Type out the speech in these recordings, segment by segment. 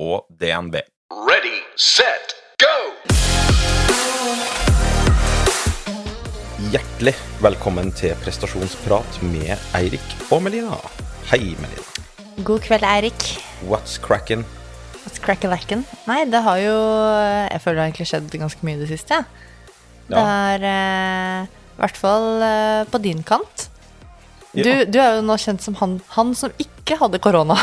og DNB. Ready, set, go! Hjertelig velkommen til prestasjonsprat med Eirik og Melina. Hei, Melina. God kveld, Eirik. What's crackin'? What's crack-a-lacken? Nei, det har jo Jeg føler det har egentlig skjedd ganske mye i det siste. Ja. Det har eh, i hvert fall eh, på din kant. Ja. Du, du er jo nå kjent som han, han som ikke hadde korona.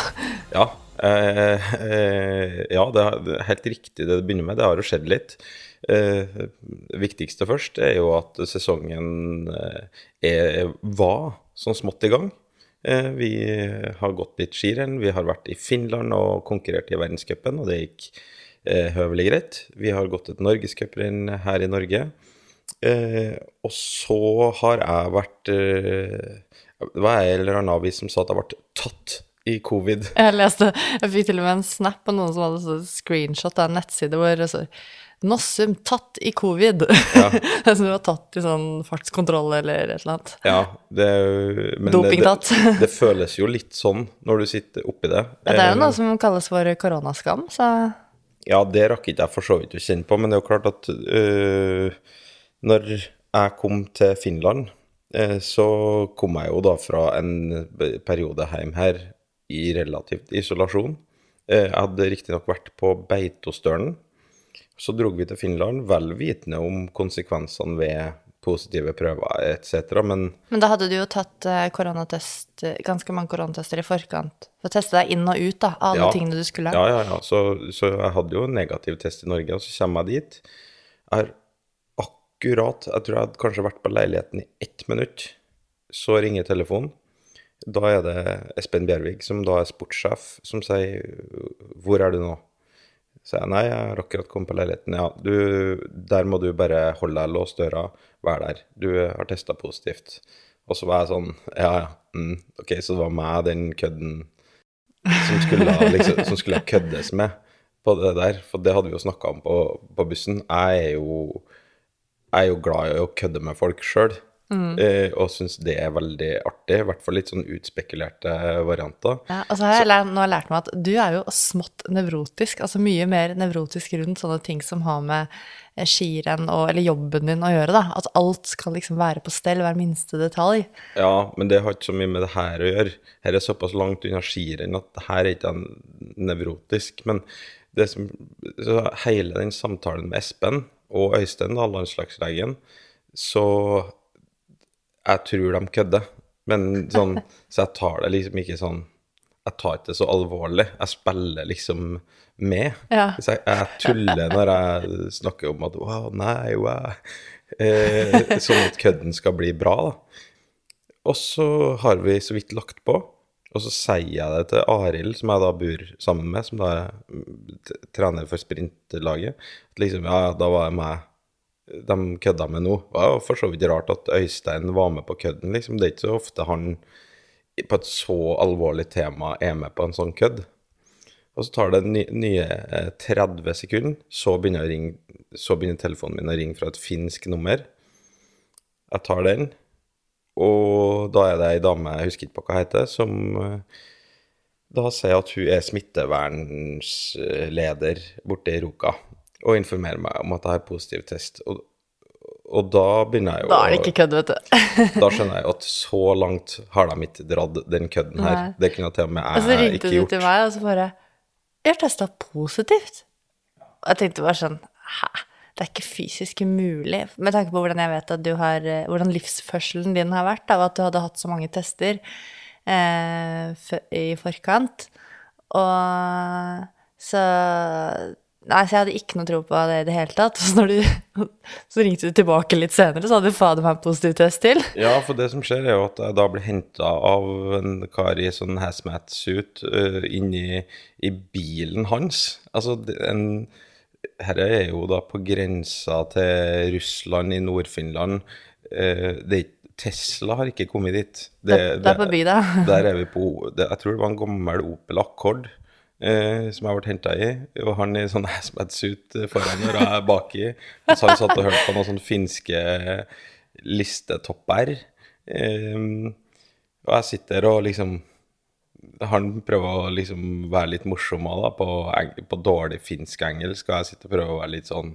Ja, eh, eh, ja det er helt riktig det det begynner med. Det har jo skjedd litt. Eh, viktigste først er jo at sesongen eh, er, var sånn smått i gang. Eh, vi har gått litt skirenn. Vi har vært i Finland og konkurrert i verdenscupen, og det gikk høvelig greit. Vi har gått et norgescuprenn her i Norge. Og så har jeg vært Det var en eller annen avis som sa at jeg ble tatt i covid. Jeg leste, jeg fikk til og med en snap av noen som hadde sånn screenshot av en nettside hvor det står Nossum tatt i covid. Ja. Som du var tatt i sånn fartskontroll eller et eller annet. Ja, det, men det, Dopingtatt. det, det føles jo litt sånn når du sitter oppi det. Ja, det er jo Eh, noe som kalles for koronaskam, så Ja, det rakk ikke jeg for så vidt å kjenne på, men det er jo klart at øh, når jeg kom til Finland, eh, så kom jeg jo da fra en periode hjem her i relativt isolasjon. Eh, jeg hadde riktignok vært på Beitostølen. Så drog vi til Finland, vel vitende om konsekvensene ved positive prøver etc., men Men da hadde du jo tatt eh, koronatest, ganske mange koronatester i forkant. For å teste deg inn og ut da, av alle Ja. tingene du skulle. Ja, ja, ja. Så, så jeg hadde jo en negativ test i Norge, og så kommer jeg dit. Jeg har akkurat Jeg tror jeg hadde kanskje vært på leiligheten i ett minutt. Så ringer telefonen. Da er det Espen Bjervig, som da er sportssjef, som sier 'Hvor er du nå?' Så jeg nei, jeg har akkurat kommet på leiligheten. Ja, du, der må du bare holde deg låst døra, vær der. Du har testa positivt. Og så var jeg sånn Ja, ja. Mm, ok, så det var meg, den kødden som skulle, liksom, som skulle køddes med på det der. For det hadde vi jo snakka om på, på bussen. Jeg er jo, jeg er jo glad i å kødde med folk sjøl. Eh, og syns det er veldig artig. I hvert fall litt sånn utspekulerte varianter. Ja, og så har jeg lært, nå har jeg lært meg at du er jo smått nevrotisk, altså mye mer nevrotisk rundt sånne ting som har med eh, skirenn og, eller jobben din å gjøre, da. At alt skal liksom være på stell, hver minste detalj. Ja, men det har ikke så mye med det her å gjøre. Her er såpass langt unna skirenn at her er ikke en nevrotisk. Men det som, så hele den samtalen med Espen og Øystein, da, landslagslegen, så jeg tror de kødder. Men sånn, så jeg tar det liksom ikke sånn Jeg tar ikke det så alvorlig. Jeg spiller liksom med. Ja. Jeg, jeg tuller når jeg snakker om at wow, nei, wow. Eh, sånn at kødden skal bli bra, da. Og så har vi så vidt lagt på. Og så sier jeg det til Arild, som jeg da bor sammen med, som da er mm, trener for sprintlaget. At liksom, ja, ja, da var jeg meg de kødda med nå. Det var for så vidt rart at Øystein var med på kødden, liksom. Det er ikke så ofte han på et så alvorlig tema er med på en sånn kødd. Og så tar det nye eh, 30 sekunder, så begynner, ringe, så begynner telefonen min å ringe fra et finsk nummer. Jeg tar den, og da er det ei dame, jeg husker ikke på hva hun heter, som eh, da sier at hun er smittevernleder borte i Ruka, og informerer meg om at jeg har positiv test. Og, og da begynner jeg jo Da er det ikke kødd, vet du. da skjønner jeg at så langt har de ikke dratt den kødden her. Nei. Det kunne til og med Og så ringte du til meg, og så bare Jeg har testa positivt. Og jeg tenkte bare sånn Hæ? Det er ikke fysisk mulig. Med tanke på hvordan jeg vet at du har eh, Hvordan livsførselen din har vært, av at du hadde hatt så mange tester eh, i forkant. Og så Nei, så jeg hadde ikke noe tro på det i det hele tatt. Så, når du, så ringte du tilbake litt senere, så hadde du fader meg en positiv test til. Ja, for det som skjer, er jo at jeg da blir henta av en kar i sånn hazmat-suit uh, inni i bilen hans. Altså, det- en Herre er jo da på grensa til Russland i Nord-Finland. Uh, det er Tesla har ikke kommet dit. Det, det er på by, da. Der er vi på det, Jeg tror det var en gammel Opel Accord eh, som jeg ble henta i. Og han i sånn hazmat-suit foran og jeg er baki. har vi satt og hørt på noen sånne finske listetopper. Eh, og jeg sitter og liksom Han prøver å liksom være litt morsom da, på, på dårlig finsk-engelsk, og jeg sitter og prøver å være litt sånn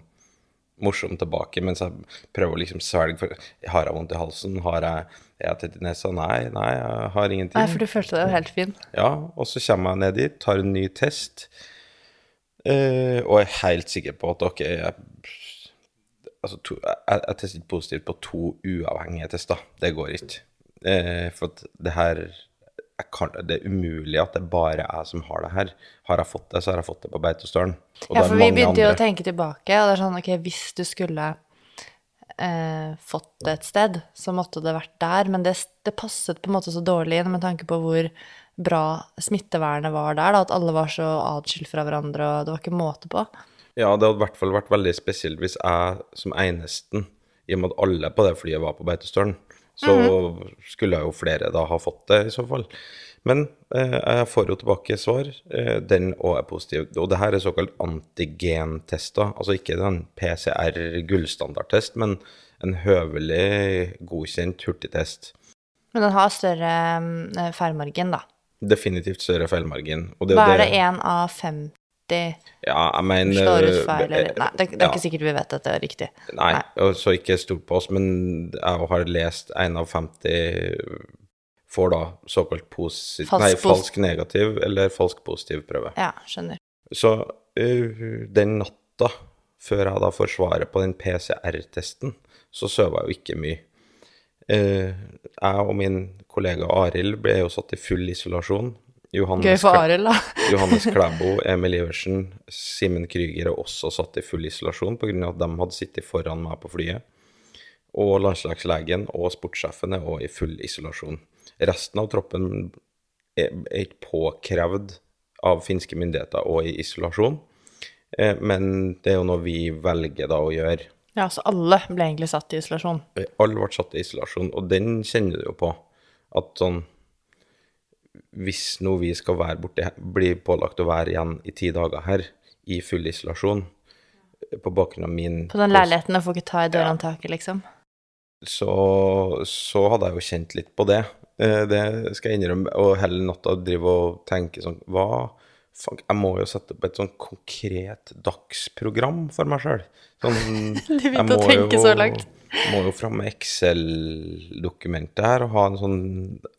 morsom tilbake, mens jeg prøver å liksom svelge for Har jeg vondt i halsen? Har jeg jeg tett i nesa? Nei, nei, jeg har ingenting. Nei, for du følte deg helt fin. Ja, og så kommer jeg ned dit, tar en ny test, eh, og er helt sikker på at ok, jeg, altså, to, jeg, jeg testet positivt på to uavhengige tester. Det går ikke. Eh, for at det her kan, Det er umulig at det bare er jeg som har det her. Har jeg fått det, så har jeg fått det på Beitostølen. Ja, for vi begynte jo å tenke tilbake, og det er sånn, ok, hvis du skulle eh, fått det et sted, så måtte det vært der, men det, det passet på en måte så dårlig inn med tanke på hvor bra smittevernet var der, da, at alle var så adskilt fra hverandre, og det var ikke måte på. Ja, det hadde i hvert fall vært veldig spesielt hvis jeg som enesten, i og med at alle på det flyet var på Beitostølen, så skulle jo flere da ha fått det i så fall. Men eh, jeg får jo tilbake svar. Eh, den òg er positiv. Og det her er såkalt antigentester. Altså ikke en PCR gullstandardtest, men en høvelig godkjent hurtigtest. Men den har større eh, feilmargin, da. Definitivt større feilmargin. Og Hva er det, én av 50 Ja, jeg mener slår ut feil, eh, eller Nei, det, det er ja. ikke sikkert vi vet at det er riktig. Nei, Nei. så ikke stol på oss, men jeg har lest en av 50 får da såkalt posit falsk, nei, falsk negativ eller falsk positiv prøve. Ja, skjønner. Så uh, den natta før jeg da får svaret på den PCR-testen, så sov jeg jo ikke mye. Uh, jeg og min kollega Arild ble jo satt i full isolasjon. Johannes Gøy for Arild, da. Johannes Klæbo, Emil Iversen, Simen Krüger er også satt i full isolasjon pga. at de hadde sittet foran meg på flyet. Og landslagslegen og sportssjefen er også i full isolasjon. Resten av troppen er, er ikke påkrevd av finske myndigheter og i isolasjon, eh, men det er jo noe vi velger da å gjøre. Ja, så alle ble egentlig satt i isolasjon. Alle ble satt i isolasjon, og den kjenner du jo på. At sånn Hvis nå vi skal være borte, bli pålagt å være igjen i ti dager her, i full isolasjon, på bakgrunn av min På den leiligheten og får ikke ta i dørhåndtaket, liksom. så, så hadde jeg jo kjent litt på det. Eh, Det skal jeg innrømme. Og hele natta drive og tenke sånn Hva Fuck, jeg må jo sette opp et sånn konkret dagsprogram for meg sjøl. Sånn, Du begynte jeg å tenke så langt. Må jo fram med Excel-dokumentet her og ha en sånn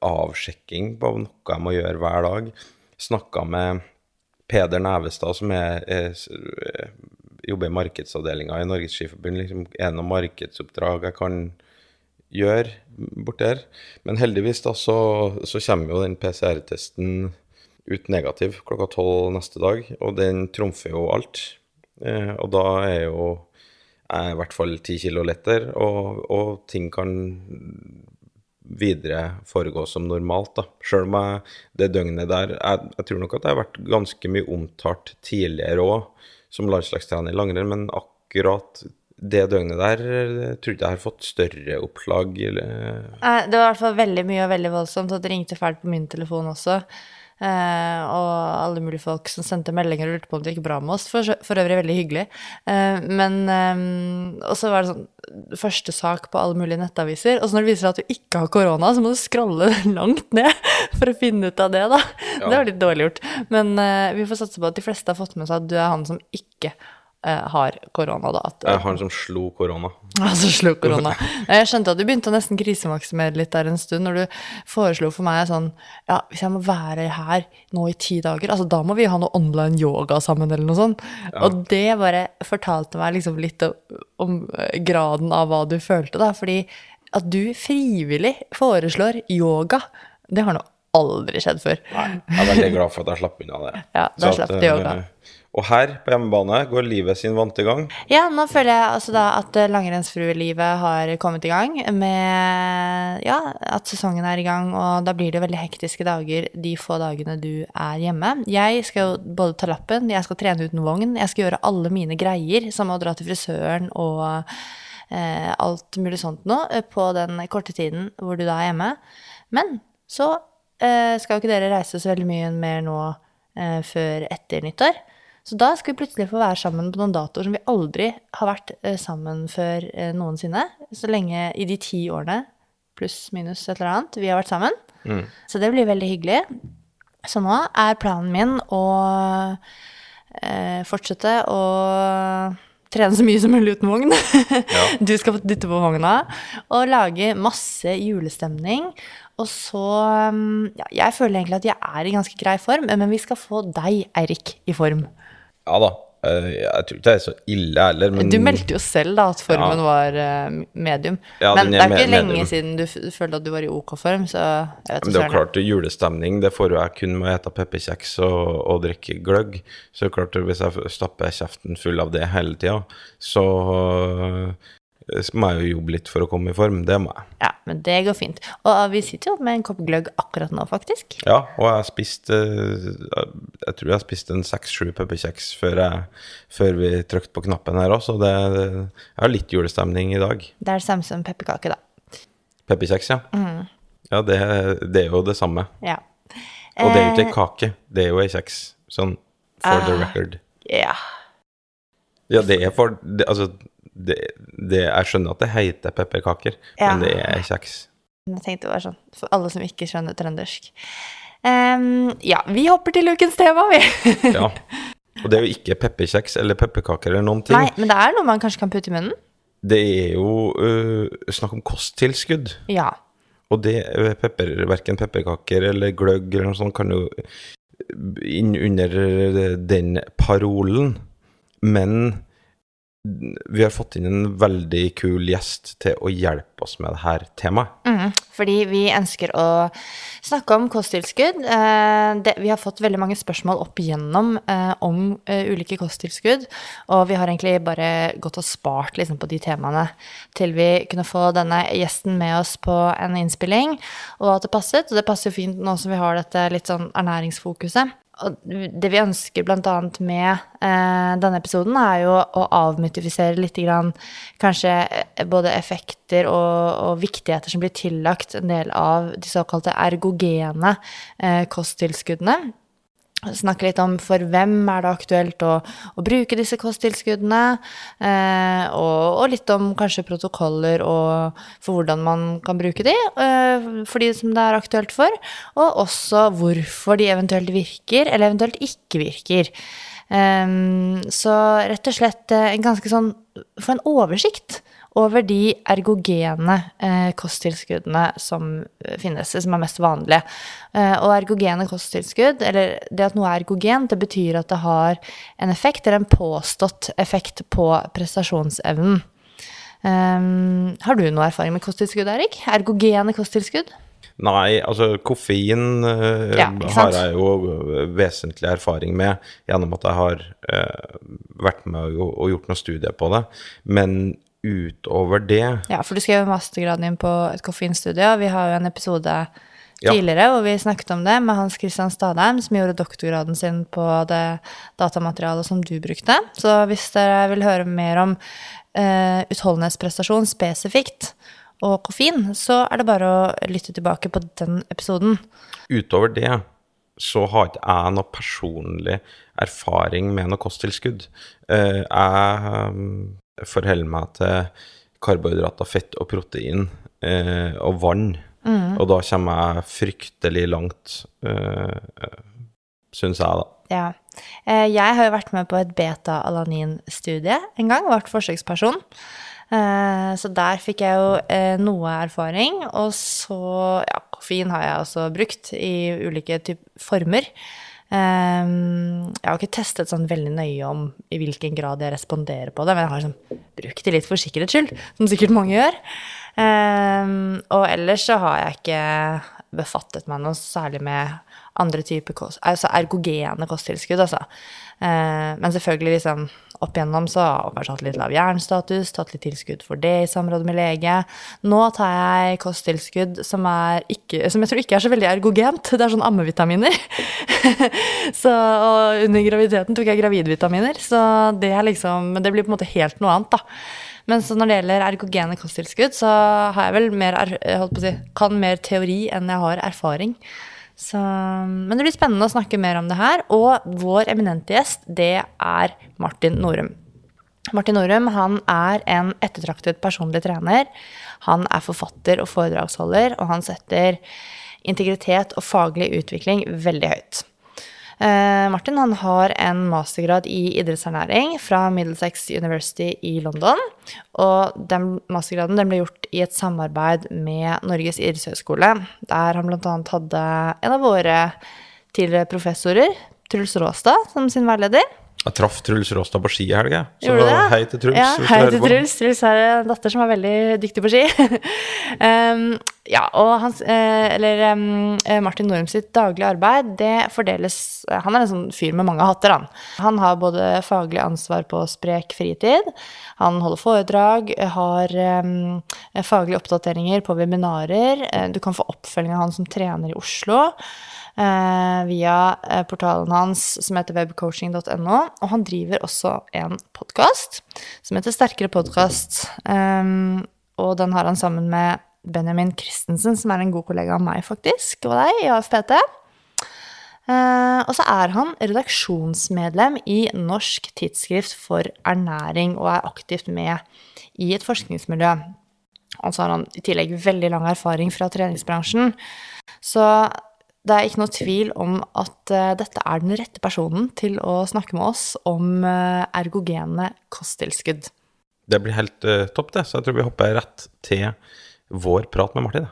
avsjekking på noe jeg må gjøre hver dag. Snakka med Peder Nævestad, som er, er, er, jobber i markedsavdelinga i Norges Skiforbund. Liksom, er det noe markedsoppdrag jeg kan gjøre bort der? Men heldigvis da, så, så kommer jo den PCR-testen ut negativ klokka tolv neste dag, og den trumfer jo alt. Eh, og da er jo jeg i hvert fall ti kilo lettere, og, og ting kan videre foregå som normalt, da. Sjøl om jeg, det døgnet der jeg, jeg tror nok at jeg har vært ganske mye omtalt tidligere òg, som landslagstrener i langrenn, men akkurat det døgnet der jeg tror ikke jeg har fått større oppslag. Eller, Det var i hvert fall veldig mye og veldig voldsomt, og det ringte fælt på min telefon også. Eh, og alle mulige folk som sendte meldinger og lurte på om det gikk bra med oss. For, for øvrig veldig hyggelig. Eh, men eh, Og så var det sånn første sak på alle mulige nettaviser. Og så når det viser seg at du ikke har korona, så må du skralle langt ned for å finne ut av det, da. Det var litt dårlig gjort. Men eh, vi får satse på at de fleste har fått med seg at du er han som ikke har korona, da. At, jeg har han som slo korona. Altså slo korona. Jeg skjønte at du begynte å nesten krisemaksimere litt der en stund, når du foreslo for meg sånn Ja, hvis jeg må være her nå i ti dager, altså da må vi ha noe online yoga sammen, eller noe sånt. Og det bare fortalte meg liksom litt om, eh, graden av hva du følte, da. Fordi at du frivillig foreslår yoga, det har nå aldri skjedd før. Jeg er veldig glad for at jeg slapp unna det. Ja, da slapp du yoga. Og her på hjemmebane går livet sin vante gang. Ja, nå føler jeg altså da at eh, langrennsfruelivet har kommet i gang med Ja, at sesongen er i gang, og da blir det veldig hektiske dager de få dagene du er hjemme. Jeg skal jo både ta lappen, jeg skal trene uten vogn, jeg skal gjøre alle mine greier, som å dra til frisøren og eh, alt mulig sånt nå, eh, på den korte tiden hvor du da er hjemme. Men så eh, skal jo ikke dere reise så veldig mye mer nå eh, før etter nyttår. Så da skal vi plutselig få være sammen på noen datoer som vi aldri har vært eh, sammen før eh, noensinne. Så lenge i de ti årene, pluss minus et eller annet, vi har vært sammen. Mm. Så det blir veldig hyggelig. Så nå er planen min å eh, fortsette å trene så mye som mulig uten vogn. Du skal få dytte på vogna. Og lage masse julestemning. Og så mm, ja, Jeg føler egentlig at jeg er i ganske grei form, men vi skal få deg, Eirik, i form. Ja da. eh, Jeg tror ikke det er så ille heller, men Du meldte jo selv da at formen Ja. var eh, medium. Ja, men det er ikke lenge medium. siden du følte at du var i OK form, så jeg vet Men det er jo klart, julestemning, det får jo jeg kun med å spise pepperkjeks og, og drikke gløgg. Så det er klart, hvis jeg stapper kjeften full av det hele tida, så må jeg jo jobbe litt for å komme i form. Det må jeg. Ja, men det går fint. Og vi sitter jo med en kopp gløgg akkurat nå, faktisk. Ja, og jeg spiste spist Jeg tror jeg spiste en seks-sju pepperkjeks før, jeg, før vi trykte på knappen her òg, så det, jeg har litt julestemning i dag. Det er det samme som pepperkake, da. Pepperkjeks, ja. Ja, det, det er jo det samme. Ja. Og det er jo ikke Eh, ei kake, det er jo ei kjeks. Sånn for the Ah. record. Ja. Ja, det er for det, Altså, det, det, jeg skjønner at det heter pepperkaker, Ja. men det er kjeks. Jeg tenkte bare var sånn for alle som ikke skjønner trøndersk. Um, ja, vi hopper til ukens tema, vi. Ja. Og det er jo ikke pepperkjeks eller pepperkaker eller noen ting. Nei, men det er noe man kanskje kan putte i munnen. Det er jo uh, snakk om kosttilskudd. Ja. Og det øh, pepper, verken pepperkaker eller gløgg eller noe sånt kan jo inn under den parolen. Men vi har fått inn en veldig kul gjest til å hjelpe oss med dette temaet. Mm, fordi vi ønsker å snakke om kosttilskudd. Eh, det, vi har fått veldig mange spørsmål opp igjennom eh, om eh, ulike kosttilskudd, og vi har egentlig bare gått og spart liksom, på de temaene til vi kunne få denne gjesten med oss på en innspilling, og at det passet. Og det passer jo fint nå som vi har dette litt sånn ernæringsfokuset. Og det vi ønsker bl.a. med eh, denne episoden, er jo å avmytifisere litt grann kanskje eh, både effekter og, og viktigheter som blir tillagt en del av de såkalte ergogene eh, kosttilskuddene. Snakke litt om for hvem er det aktuelt å, å bruke disse kosttilskuddene, eh, og, og litt om kanskje protokoller og for hvordan man kan bruke de, eh, for de som det er aktuelt for, og også hvorfor de eventuelt virker, eller eventuelt ikke virker. Eh, så rett og slett eh, en ganske sånn Få en oversikt over de ergogene eh, kosttilskuddene som eh, finnes, som er mest vanlige. Eh, og ergogene kosttilskudd, eller det at noe er ergogent, det betyr at det har en effekt, eller en påstått effekt på prestasjonsevnen. Um, har du noe erfaring med kosttilskudd, Erik? Ergogene kosttilskudd? Nei, altså koffein uh, Ja, har jeg jo vesentlig erfaring med gjennom at jeg har uh, vært med og, og gjort noen studier på det. Men utover det Ja, for du skrev mastergraden din på et koffeinstudie, og vi har jo en episode Ja. tidligere hvor vi snakket om det med Hans Christian Stadheim, som gjorde doktorgraden sin på det datamaterialet som du brukte. Så hvis dere vil høre mer om eh, utholdenhetsprestasjon spesifikt og koffein, så er det bare å lytte tilbake på den episoden. Utover det så har ikke jeg noe personlig erfaring med noe kosttilskudd. Eh, jeg forholder meg til karbohydrater, fett og protein eh, og vann. Og da kommer jeg fryktelig langt, uh, syns jeg, da. Ja. Eh, Jeg har jo vært med på et beta-alanin-studie en gang, vært forsøksperson. Eh, Så der fikk jeg jo eh, noe erfaring. Og så Ja, koffein har jeg også brukt i ulike typer former. Eh, Jeg har ikke testet sånn veldig nøye om i hvilken grad jeg responderer på det, men jeg har liksom brukt det litt for sikkerhets skyld, som sikkert mange gjør. Eh, Og ellers så har jeg ikke befattet meg noe særlig med andre typer kost, altså ergogene kosttilskudd, altså. Eh, men selvfølgelig, liksom, opp igjennom så har jeg kanskje hatt litt lav jernstatus, tatt litt tilskudd for det i samråd med lege. Nå tar jeg kosttilskudd som, ikke, som jeg tror ikke er så veldig ergogent. Det er sånn ammevitaminer. så, og under graviditeten tok jeg gravidvitaminer, så det er liksom Det blir på en måte helt noe annet, da. Men så når det gjelder ergogene kosttilskudd, så har jeg vel mer, holdt på å si, kan mer teori enn jeg har erfaring. Så, men det blir spennende å snakke mer om det her. Og vår eminente gjest, det er Martin Norum. Martin Norum han er en ettertraktet personlig trener. Han er forfatter og foredragsholder, og han setter integritet og faglig utvikling veldig høyt. Eh, Martin han har en mastergrad i idrettsernæring fra Middlesex University i London. Og den mastergraden den ble gjort i et samarbeid med Norges idrettshøgskole, der han bl.a. hadde en av våre tidligere professorer, Truls Råstad, som sin veileder. Jeg traff Truls Råstad på ski i helga. Så hei til Truls. Ja, hei til. Truls. Truls har en datter som er veldig dyktig på ski. um, ja, og hans, eh, eller um, eh, Martin Norum sitt daglige arbeid, det fordeles eh, Han er en sånn fyr med mange hatter, han. Han har både faglig ansvar på sprek fritid, han holder foredrag, har um, faglige oppdateringer på webinarer. Du kan få oppfølging av han som trener i Oslo via eh, portalen hans som heter webcoaching.no. Og han driver også en podkast som heter Sterkere podkast. Um, og den har han sammen med Benjamin Christensen, som er en god kollega av meg, faktisk, og deg, i AFPT. Eh, og så er han redaksjonsmedlem i Norsk tidsskrift for ernæring og er aktivt med i et forskningsmiljø. Og så har han i tillegg veldig lang erfaring fra treningsbransjen. Så det er ikke noe tvil om at eh, dette er den rette personen til å snakke med oss om eh, ergogene kosttilskudd. Det blir helt uh, topp, det. Så jeg tror vi hopper rett til vår prat med Martin.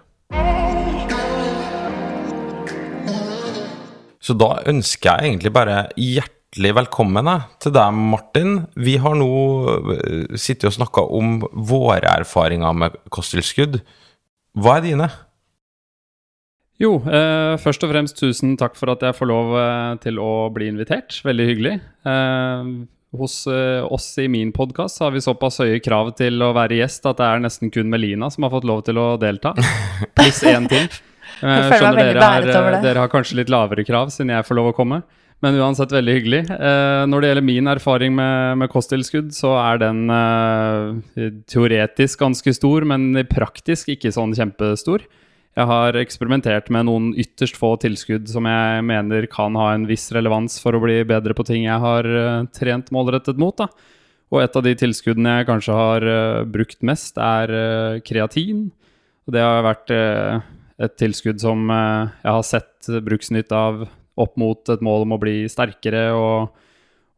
Så da ønsker jeg egentlig bare hjertelig velkommen til deg, Martin. Vi har nå sittet og snakka om våre erfaringer med kosttilskudd. Hva er dine? Jo, eh, først og fremst tusen takk for at jeg får lov eh, til å bli invitert. Veldig hyggelig. Eh, hos eh, oss i min podkast har vi såpass høye krav til å være gjest at det er nesten kun Melina som har fått lov til å delta. Pluss én til. Eh, Jeg meg skjønner dere, er, over det. dere har kanskje litt lavere krav siden jeg får lov å komme. Men uansett veldig hyggelig. Eh, når det gjelder min erfaring med, med kosttilskudd, så er den eh, teoretisk ganske stor, men praktisk ikke sånn kjempestor. Jeg har eksperimentert med noen ytterst få tilskudd som jeg mener kan ha en viss relevans for å bli bedre på ting jeg har eh, trent målrettet mot. Da. Og et av de tilskuddene jeg kanskje har eh, brukt mest, er eh, kreatin. Og det har vært et tilskudd som jeg har sett bruksnytt av opp mot et mål om å bli sterkere og,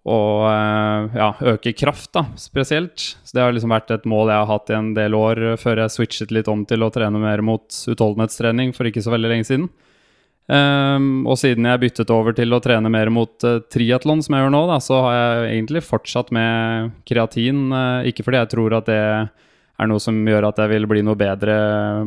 og eh, ja, øke kraft, da, spesielt. Så det har liksom vært et mål jeg har hatt i en del år eh, før jeg switchet litt om til å trene mer mot utholdenhetstrening for ikke så veldig lenge siden. Um, og siden jeg byttet over til å trene mer mot uh, triatlon, som jeg gjør nå, da, så har jeg egentlig fortsatt med kreatin. Uh, ikke fordi jeg tror at det er noe som gjør at jeg vil bli noe bedre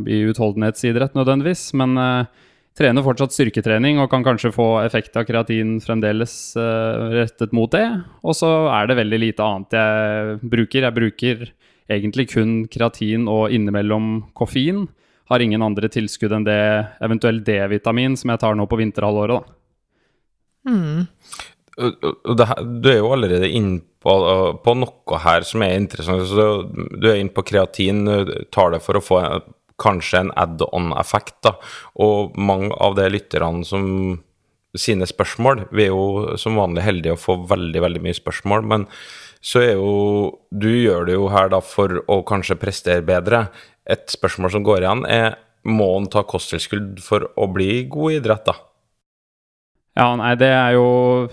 i utholdenhetsidrett nødvendigvis, men eh, trener fortsatt styrketrening og kan kanskje få effekt av kreatin fremdeles uh, rettet mot det. Og så er det veldig lite annet jeg bruker. Jeg bruker egentlig kun kreatin og innimellom koffein. Har ingen andre tilskudd enn det eventuelt D-vitamin som jeg tar nå på vinterhalvåret. da. Her, du er jo allerede inne på, på noe her som er interessant. Så du, er inne på kreatin, du tar det for å få kanskje en add-on-effekt. da. Og mange av de lytterne som sine spørsmål Vi er jo som vanlig heldige å få veldig, veldig mye spørsmål, men så er jo Du gjør det jo her da for å kanskje prestere bedre. Et spørsmål som går igjen, er må en ta kosttilskudd for å bli god i idrett, da? Ja, nei, det er jo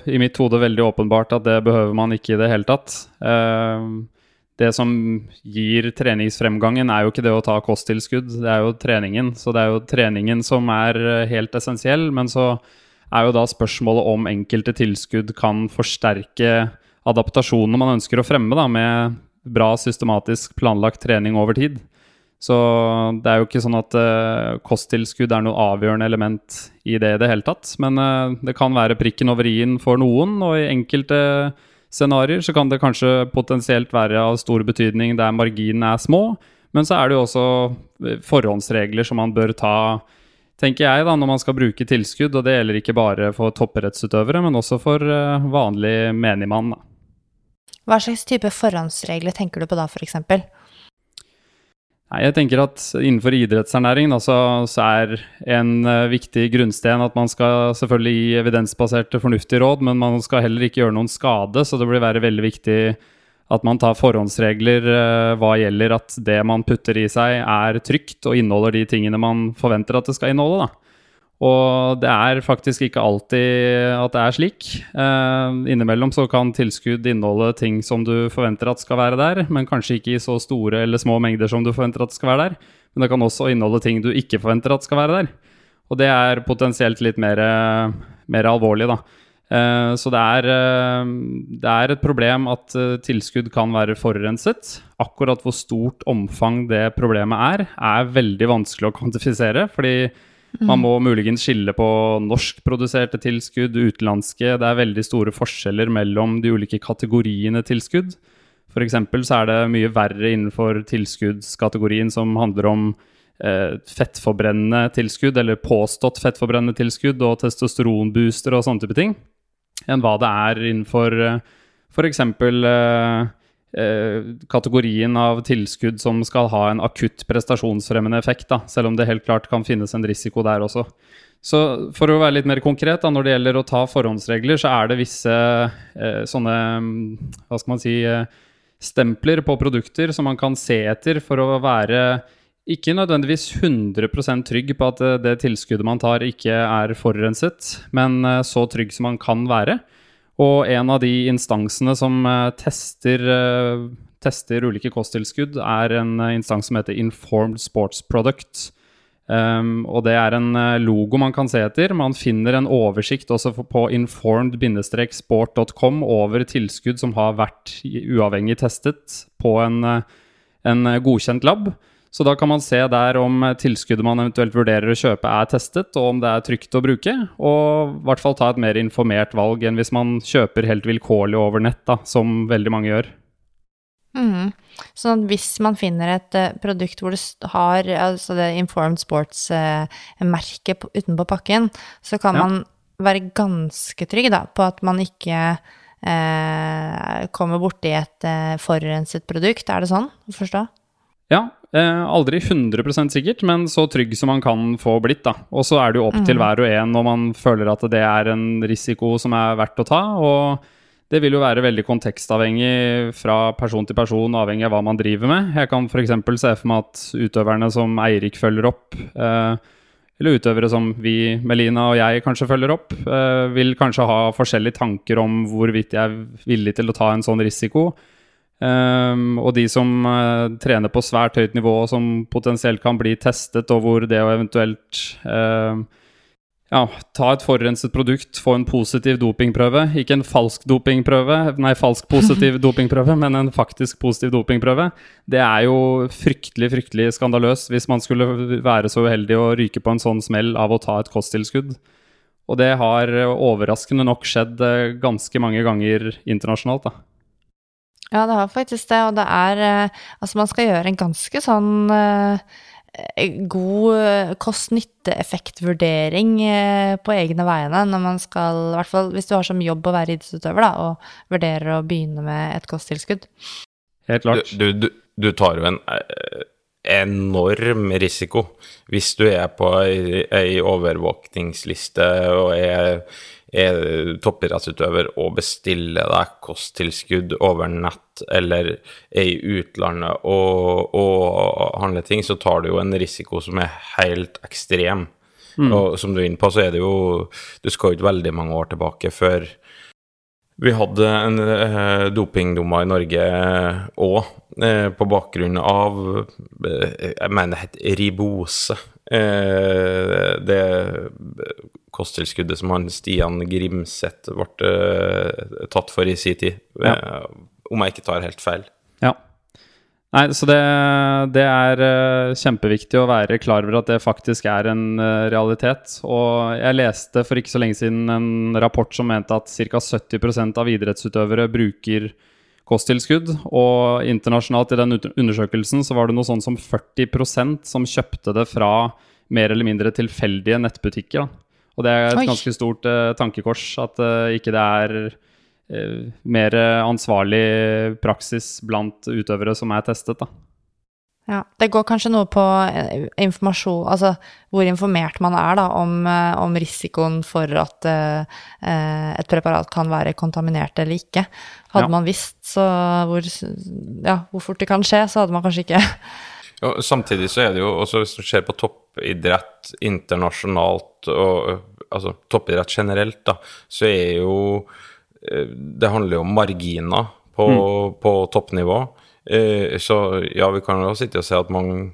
i mitt hode veldig åpenbart at det behøver man ikke i det hele tatt. Eh, det som gir treningsfremgangen, er jo ikke det å ta kosttilskudd, det er jo treningen. Så det er jo treningen som er eh, helt essensiell. Men så er jo da spørsmålet om enkelte tilskudd kan forsterke adaptasjonene man ønsker å fremme, da, med bra systematisk planlagt trening over tid. Så det er jo ikke sånn at uh, kosttilskudd er noe avgjørende element i det i det hele tatt. Men uh, det kan være prikken over i-en for noen, og i enkelte scenarioer så kan det kanskje potensielt være av stor betydning der marginene er små. Men så er det jo også forhåndsregler som man bør ta, tenker jeg, da, når man skal bruke tilskudd. Og det gjelder ikke bare for topprettsutøvere, men også for uh, vanlig menigmann. Hva slags type forhåndsregler tenker du på da, f.eks.? Nei, jeg tenker at Innenfor idrettsernæring da, så, er en uh, viktig grunnsten at man skal selvfølgelig gi evidensbaserte, fornuftige råd, men man skal heller ikke gjøre noen skade. Så det blir være veldig viktig at man tar forhåndsregler uh, hva gjelder at det man putter i seg, er trygt og inneholder de tingene man forventer at det skal inneholde. da. Og det er faktisk ikke alltid at det er slik. Eh, innimellom så kan tilskudd inneholde ting som du forventer at skal være der, men kanskje ikke i så store eller små mengder som du forventer at skal være der. Men det kan også inneholde ting du ikke forventer at skal være der. Og det er potensielt litt mer, mer alvorlig, da. Eh, så det er, eh, det er, et problem at eh, tilskudd kan være forurenset. Akkurat hvor stort omfang det problemet er, er veldig vanskelig å kvantifisere. fordi man må muligens skille på norskproduserte tilskudd, utenlandske. Det er veldig store forskjeller mellom de ulike kategoriene tilskudd. F.eks. så er det mye verre innenfor tilskuddskategorien som handler om eh, fettforbrennende tilskudd, eller påstått fettforbrennende tilskudd, og testosteronbooster og sånne type ting, enn hva det er innenfor eh, f.eks. Eh, kategorien av tilskudd som skal ha en akutt prestasjonsfremmende effekt, da, selv om det helt klart kan finnes en risiko der også. Så for å være litt mer konkret, da, når det gjelder å ta forhåndsregler, så er det visse eh, sånne Hva skal man si eh, Stempler på produkter som man kan se etter for å være ikke nødvendigvis 100% trygg på at det, det tilskuddet man tar, ikke er forurenset, men eh, så trygg som man kan være. Og en av de instansene som uh, tester, uh, tester, ulike kosttilskudd, er en uh, instans som heter Informed Sports Product. Um, og det er en logo man kan se etter. Man finner en oversikt også på informed-sport.com over tilskudd som har vært uavhengig testet på en, en godkjent lab. Så da kan man se der om tilskuddet man eventuelt vurderer å kjøpe, er testet, og om det er trygt å bruke. Og i hvert fall ta et mer informert valg enn hvis man kjøper helt vilkårlig over nett, da, som veldig mange gjør. Mm. Sånn at hvis man finner et uh, produkt hvor det har altså det Informed Sports-merket uh, utenpå pakken, så kan ja. man være ganske trygg da, på at man ikke uh, kommer borti et forurenset produkt. Er det sånn å forstå? Ja, eh, aldri 100% sikkert, men så trygg som man kan få blitt. da. Og så er det jo opp mm. til hver og en når man føler at det er en risiko som er verdt å ta. og det vil jo være veldig kontekstavhengig fra person til person, avhengig av hva man driver med. Jeg kan f.eks. se for meg at utøverne som Eirik følger opp, eh, eller utøvere som vi, Melina og jeg kanskje følger opp, eh, vil kanskje ha forskjellige tanker om hvorvidt jeg er villig til å ta en sånn risiko. Um, og de som uh, trener på svært høyt nivå, og som potensielt kan bli testet, og hvor det å eventuelt uh, ja, ta et forurenset produkt, få en positiv dopingprøve, ikke en falsk dopingprøve, nei, falsk positiv dopingprøve, men en faktisk positiv dopingprøve, det er jo fryktelig, fryktelig skandaløst hvis man skulle være så uheldig å ryke på en sånn smell av å ta et kosttilskudd. Og det har overraskende nok skjedd uh, ganske mange ganger internasjonalt, da. Ja, det har faktisk det, og det er eh, Altså, man skal gjøre en ganske sånn eh, god eh, kost-nytte-effekt-vurdering på egne vegne når man skal I hvert fall hvis du har som jobb å være idrettsutøver, da, og vurderer å begynne med et kosttilskudd. Helt klart. Du, du, du tar jo en enorm risiko hvis du er på ei, overvåkningsliste og er toppidrettsutøver og bestiller deg kosttilskudd over nett eller er i utlandet og, og handler ting, så tar du jo en risiko som er helt ekstrem. Mm. Og som du er inne på, så er det jo Du skal jo ikke veldig mange år tilbake før vi hadde en eh, dopingdommer i Norge òg, eh, på bakgrunn av eh, Jeg mener det het ribose. Eh, det kosttilskuddet som han Stian Grimseth ble uh, tatt for i sin tid, ja. uh, om jeg ikke tar helt feil. Ja. Nei, så det, det er eh, kjempeviktig å være klar over at det faktisk er en eh, realitet. Og jeg leste for ikke så lenge siden en rapport som mente at ca. 70% av idrettsutøvere bruker kosttilskudd. Og internasjonalt i den undersøkelsen så var det noe sånn som 40% som kjøpte det fra mer eller mindre tilfeldige nettbutikker. Da. Og det er et Oi. ganske stort uh, tankekors at uh, ikke det er uh, mer ansvarlig praksis blant utøvere som er testet. Da. Ja, Det går kanskje noe på informasjon Altså hvor informert man er da om, om risikoen for at et preparat kan være kontaminert eller ikke. Hadde Ja. man visst så hvor, ja, hvor fort det kan skje, så hadde man kanskje ikke Og samtidig så er det jo også hvis du ser på toppidrett internasjonalt og altså toppidrett generelt, da, så er jo eh, Det handler jo om marginer på, på toppnivå. Eh, Så ja, vi kan jo sitte og se at mange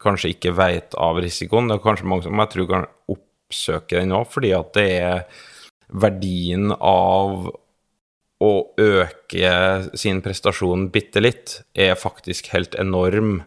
kanskje ikke vet av risikoen. Det er kanskje mange som jeg tror kan oppsøke den òg, fordi at det er verdien av å øke sin prestasjon bitte litt, er faktisk helt enorm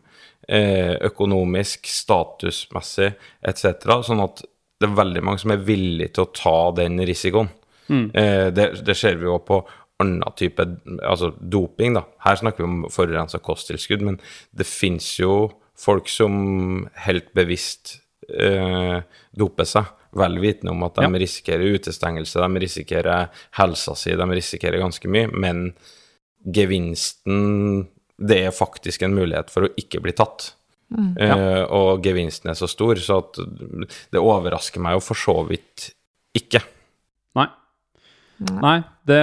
økonomisk, statusmessig etc. Sånn at det er veldig mange som er villige til å ta den risikoen. Eh, det, det ser vi jo på annen type altså doping, da. Her snakker vi om forurensa kosttilskudd, men det fins jo folk som helt bevisst eh, doper seg, vel vitende om at de Ja. risikerer utestengelse, de risikerer helsa si, de risikerer ganske mye, men gevinsten Det er faktisk en mulighet for å ikke bli tatt. Eh, og gevinsten er så stor, så at det overrasker meg jo for så vidt ikke. Nei. Nei, det,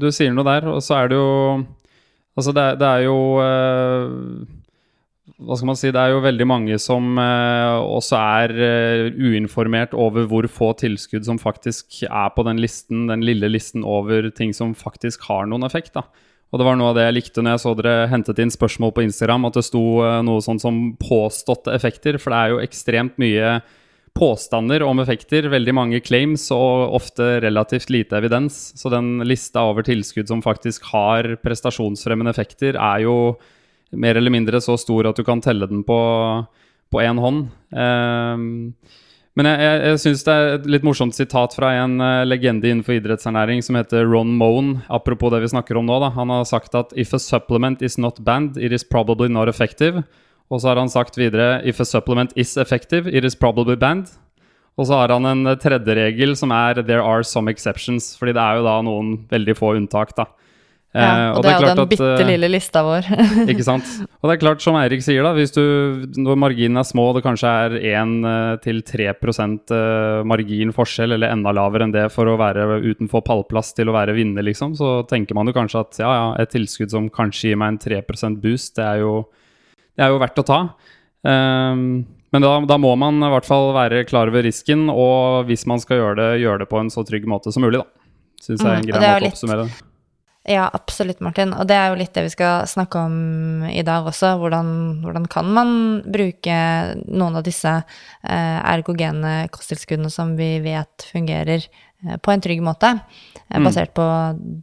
du sier noe der, og så er det jo Altså, det, er- det er jo uh, Hva skal man si? Det er jo veldig mange som eh, også er eh, uinformert over hvor få tilskudd som faktisk er på den listen, den lille listen over ting som faktisk har noen effekt. da. Og det var noe av det jeg likte når jeg så dere hentet inn spørsmål på Instagram, at det sto eh, noe sånn som påståtte effekter, for det er jo ekstremt mye påstander om effekter, veldig mange claims og ofte relativt lite evidens. Så den lista over tilskudd som faktisk har prestasjonsfremmende effekter, er jo mer eller mindre så stor at du kan telle den på på én hånd. Ehm, men jeg, jeg, jeg syns det er et litt morsomt sitat fra en uh, legende innenfor idrettsernæring som heter Ron Moan, apropos det vi snakker om nå. da. Han har sagt at if a supplement is not banned, it is probably not effective. Og så har han sagt videre if a supplement is effective, it is probably banned. Og så har han en eh, tredje regel som er there are some exceptions, fordi det er jo da noen veldig få unntak, da. Eh, ja, Og det er jo den at, bitte eh, lille lista vår. ikke sant? Og det er klart, som Eirik sier, da, hvis du, når marginen er små, og det kanskje er 1-3 margin forskjell, eller enda lavere enn det for å være utenfor pallplass til å være vinner, liksom, så tenker man jo kanskje at ja, ja, et tilskudd som kanskje gir meg en 3 boost, det er jo, det er jo verdt å ta. Um, men da, da må man i hvert fall være klar over risken, og hvis man skal gjøre det, gjøre det på en så trygg måte som mulig, da. Syns jeg er en Mm, grei er måte å oppsummere det. Ja, absolutt, Martin. Og det er jo litt det vi skal snakke om i dag også. Hvordan, hvordan kan man bruke noen av disse eh, ergogene kosttilskuddene som vi vet fungerer eh, på en trygg måte, basert på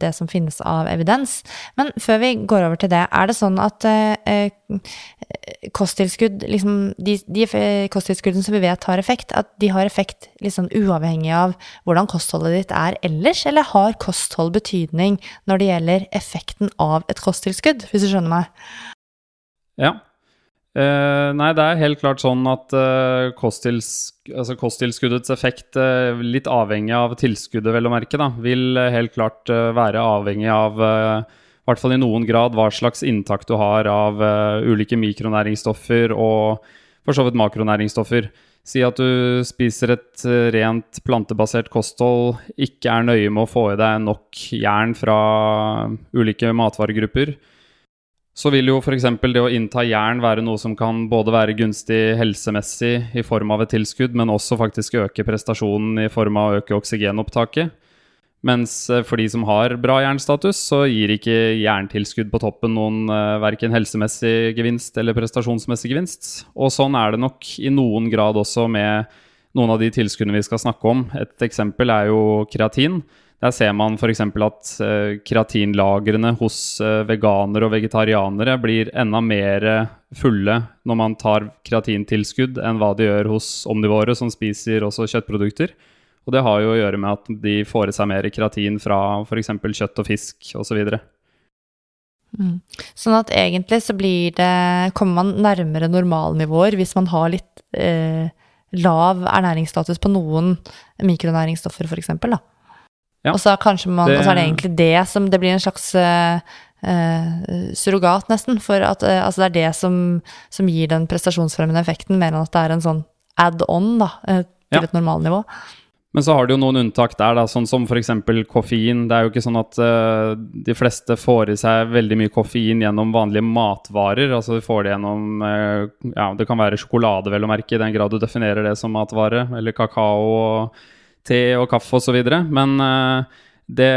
det som finnes av evidens. Men før vi går over til det, er det sånn at eh, eh, kosttilskudd, liksom de, de eh, kosttilskuddene som vi vet har effekt, at de har effekt liksom uavhengig av hvordan kostholdet ditt er ellers, eller har kosthold betydning når det gjelder effekten av et kosttilskudd, hvis du skjønner meg? Ja. Eh, nei, det er helt klart sånn at uh, kosttils, altså kosttilskuddets effekt, uh, litt avhengig av tilskuddet, vel å merke, da, vil eh, helt klart eh, være avhengig av eh, i hvert fall i noen grad hva slags inntak du har av eh, ulike mikronæringsstoffer og for så vidt makronæringsstoffer. Si at du spiser et eh, rent plantebasert kosthold, ikke er nøye med å få i deg nok jern fra ulike matvaregrupper, så vil jo f.eks. det å innta jern være noe som kan både være gunstig helsemessig i form av et tilskudd, men også faktisk øke prestasjonen i form av å øke oksygenopptaket. Mens eh, for de som har bra jernstatus, så gir ikke jerntilskudd på toppen noen uh, verken helsemessig gevinst eller prestasjonsmessig gevinst. Og sånn er det nok i noen grad også med noen av de tilskuddene vi skal snakke om. Et eksempel er jo kreatin. Der ser man f.eks. at uh, kreatinlagrene hos uh, veganere og vegetarianere blir enda mer fulle når man tar kreatintilskudd enn hva de gjør hos omnivåre som spiser også kjøttprodukter. Og det har jo å gjøre med at de får i seg mer kreatin fra f.eks. kjøtt og fisk osv. Mm. Sånn at egentlig så blir det Kommer man nærmere normalnivåer hvis man har litt eh, lav ernæringsstatus på noen mikronæringsstoffer, f.eks. Ja, og så kanskje man, det, og så er det egentlig det som Det blir en slags uh, uh, surrogat, nesten. For at uh, altså det er det som, som, gir den prestasjonsfremmende effekten, mer enn at det er en sånn add-on da, til ja. et normalnivå. Men så har du jo noen unntak der, da, sånn som f.eks. koffein. Det er jo ikke sånn at uh, de fleste får i seg veldig mye koffein gjennom vanlige matvarer. Altså de får det gjennom uh, Ja, det kan være sjokolade, vel å merke, i den grad du definerer det som matvare. Eller kakao og te og kaffe osv. Men uh, det,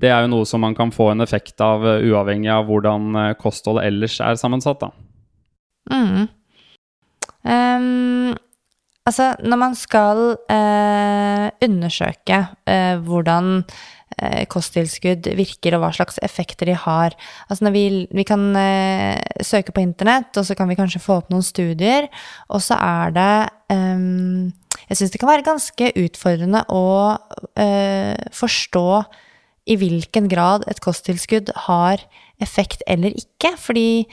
det, er jo noe som man kan få en effekt av, uavhengig av hvordan kostholdet ellers er sammensatt, da. Mm. Um Altså, når man skal uh, undersøke uh, hvordan eh, kosttilskudd virker, og hva slags effekter de har Altså, vi, vi kan eh, søke på internett, og så kan vi kanskje få opp noen studier, og så er det eh, Jeg syns det kan være ganske utfordrende å eh, forstå i hvilken grad et kosttilskudd har effekt eller ikke. Fordi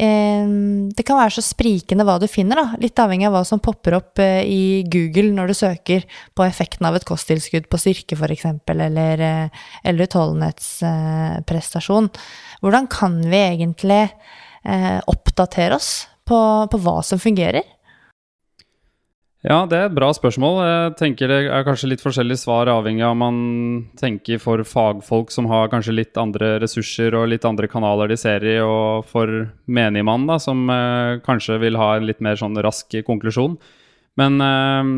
det kan være så sprikende hva du finner, da. Litt avhengig av hva som popper opp eh, i Google når du søker på effekten av et kosttilskudd på styrke, f.eks., eller, eh, eller utholdenhetsprestasjon. Hvordan kan vi egentlig eh, oppdatere oss på, på hva som fungerer? Ja, det er et bra spørsmål. Jeg tenker Det er kanskje litt forskjellige svar, avhengig av om man tenker for fagfolk som har kanskje litt andre ressurser og litt andre kanaler de ser i, og for menigmann, da, som eh, kanskje vil ha en litt mer sånn rask konklusjon. Men eh,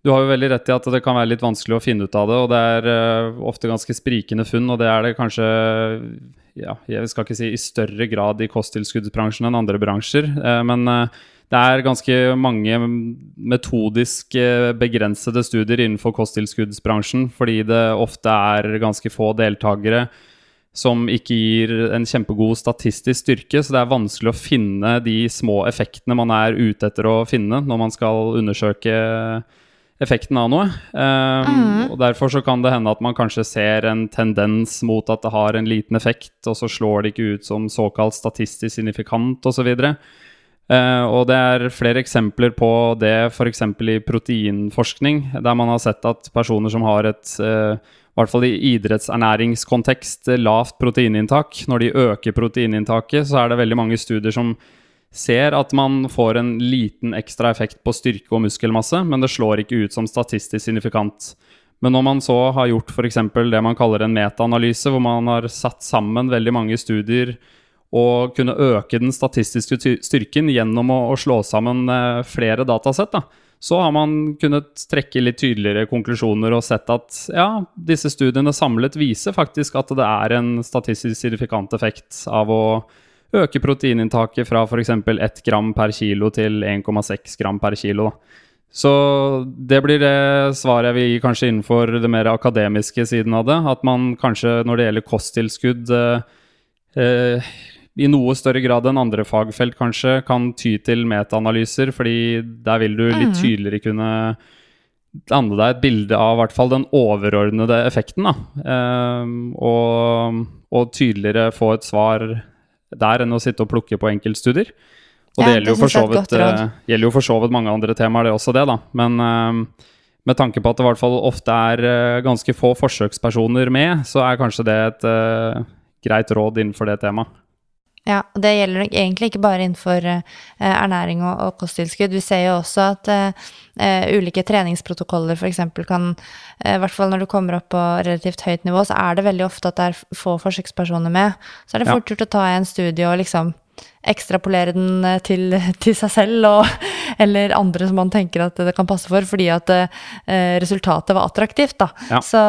du har jo veldig rett i at det kan være litt vanskelig å finne ut av det, og det er eh, ofte ganske sprikende funn, og det er det kanskje ja, jeg skal ikke si i større grad i kosttilskuddsbransjen enn andre bransjer. Eh, men eh, det er ganske mange metodisk begrensede studier innenfor kosttilskuddsbransjen, fordi det ofte er ganske få deltakere som ikke gir en kjempegod statistisk styrke, så det er vanskelig å finne de små effektene man er ute etter å finne når man skal undersøke effekten av noe. Um, mm. og Derfor så kan det hende at man kanskje ser en tendens mot at det har en liten effekt, og så slår det ikke ut som såkalt statistisk signifikant osv. Uh, og det er flere eksempler på det f.eks. i proteinforskning, der man har sett at personer som har et uh, i hvert fall i idrettsernæringskontekst lavt proteininntak, når de øker proteininntaket, så er det veldig mange studier som ser at man får en liten ekstra effekt på styrke og muskelmasse, men det slår ikke ut som statistisk signifikant. Men når man så har gjort f.eks. det man kaller en metaanalyse, hvor man har satt sammen veldig mange studier og kunne øke den statistiske styrken gjennom å, å slå sammen eh, flere datasett, da, så har man kunnet trekke litt tydeligere konklusjoner og sett at ja, disse studiene samlet viser faktisk at det er en statistisk signifikant effekt av å øke proteininntaket fra f.eks. 1 gram per kilo til 1,6 gram per kilo. Så det blir det svaret jeg vil gi kanskje innenfor det mer akademiske siden av det. At man kanskje når det gjelder kosttilskudd eh, eh i noe større grad enn andre fagfelt kanskje kan ty til metaanalyser, fordi der vil du litt mm. tydeligere kunne danne deg et bilde av hvert fall den overordnede effekten. um, og, og, tydeligere få et svar der enn å sitte og plukke på enkeltstudier. Og ja, det gjelder jo, så vidt, uh, gjelder jo for så vidt mange andre temaer, det også det, da. Men um, med tanke på at det i hvert fall ofte er uh, ganske få forsøkspersoner med, så er kanskje det et greit råd innenfor det temaet. Ja, og det gjelder egentlig ikke bare innenfor uh, ernæring og, og, kosttilskudd. Vi ser jo også at uh, ulike treningsprotokoller f.eks. kan uh, I hvert fall når du kommer opp på relativt høyt nivå, så er det veldig ofte at det er få forsøkspersoner med. Så er det fort gjort å ta en studie og liksom ekstrapolere den til, til seg selv og eller andre som man tenker at det kan passe for, fordi at eh, resultatet var attraktivt. Da. Ja. Så,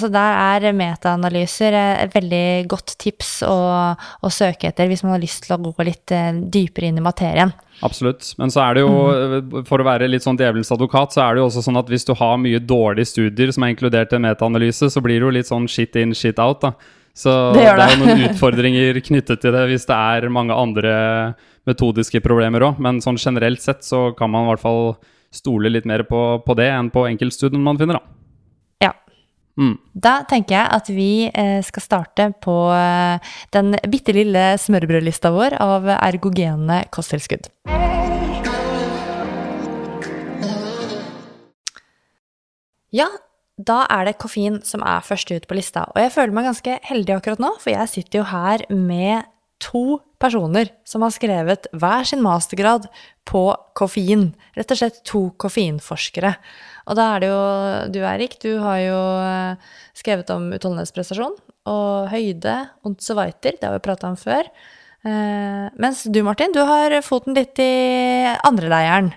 så der er metaanalyser eh, et veldig godt tips å, å søke etter hvis man har lyst til å gå litt eh, dypere inn i materien. Absolutt. Men så er det jo, for å være litt sånn djevelens advokat, så er det jo også sånn at hvis du har mye dårlige studier som er inkludert i metaanalyse, så blir det jo litt sånn shit in, shit out, da. Så Det det, det, er jo noen utfordringer knyttet til det hvis det er mange andre metodiske problemer òg. Men sånn generelt sett så kan man i hvert fall stole litt mer på, på det enn på enkeltstudien man finner, da. Ja. Mm. Da tenker jeg at vi eh, skal starte på eh, den bitte lille smørbrødlista vår av ergogene kosttilskudd. Ja, da er det koffein som er først ut på lista. Og jeg føler meg ganske heldig akkurat nå, for jeg sitter jo her med to personer som har skrevet hver sin mastergrad på koffein. Rett og slett to koffeinforskere. Og da er det jo du, Eirik, du har jo eh, skrevet om utholdenhetsprestasjon og høyde, weiter. Det har vi prata om før. Eh, mens du, Martin, du har foten litt i andre leiren.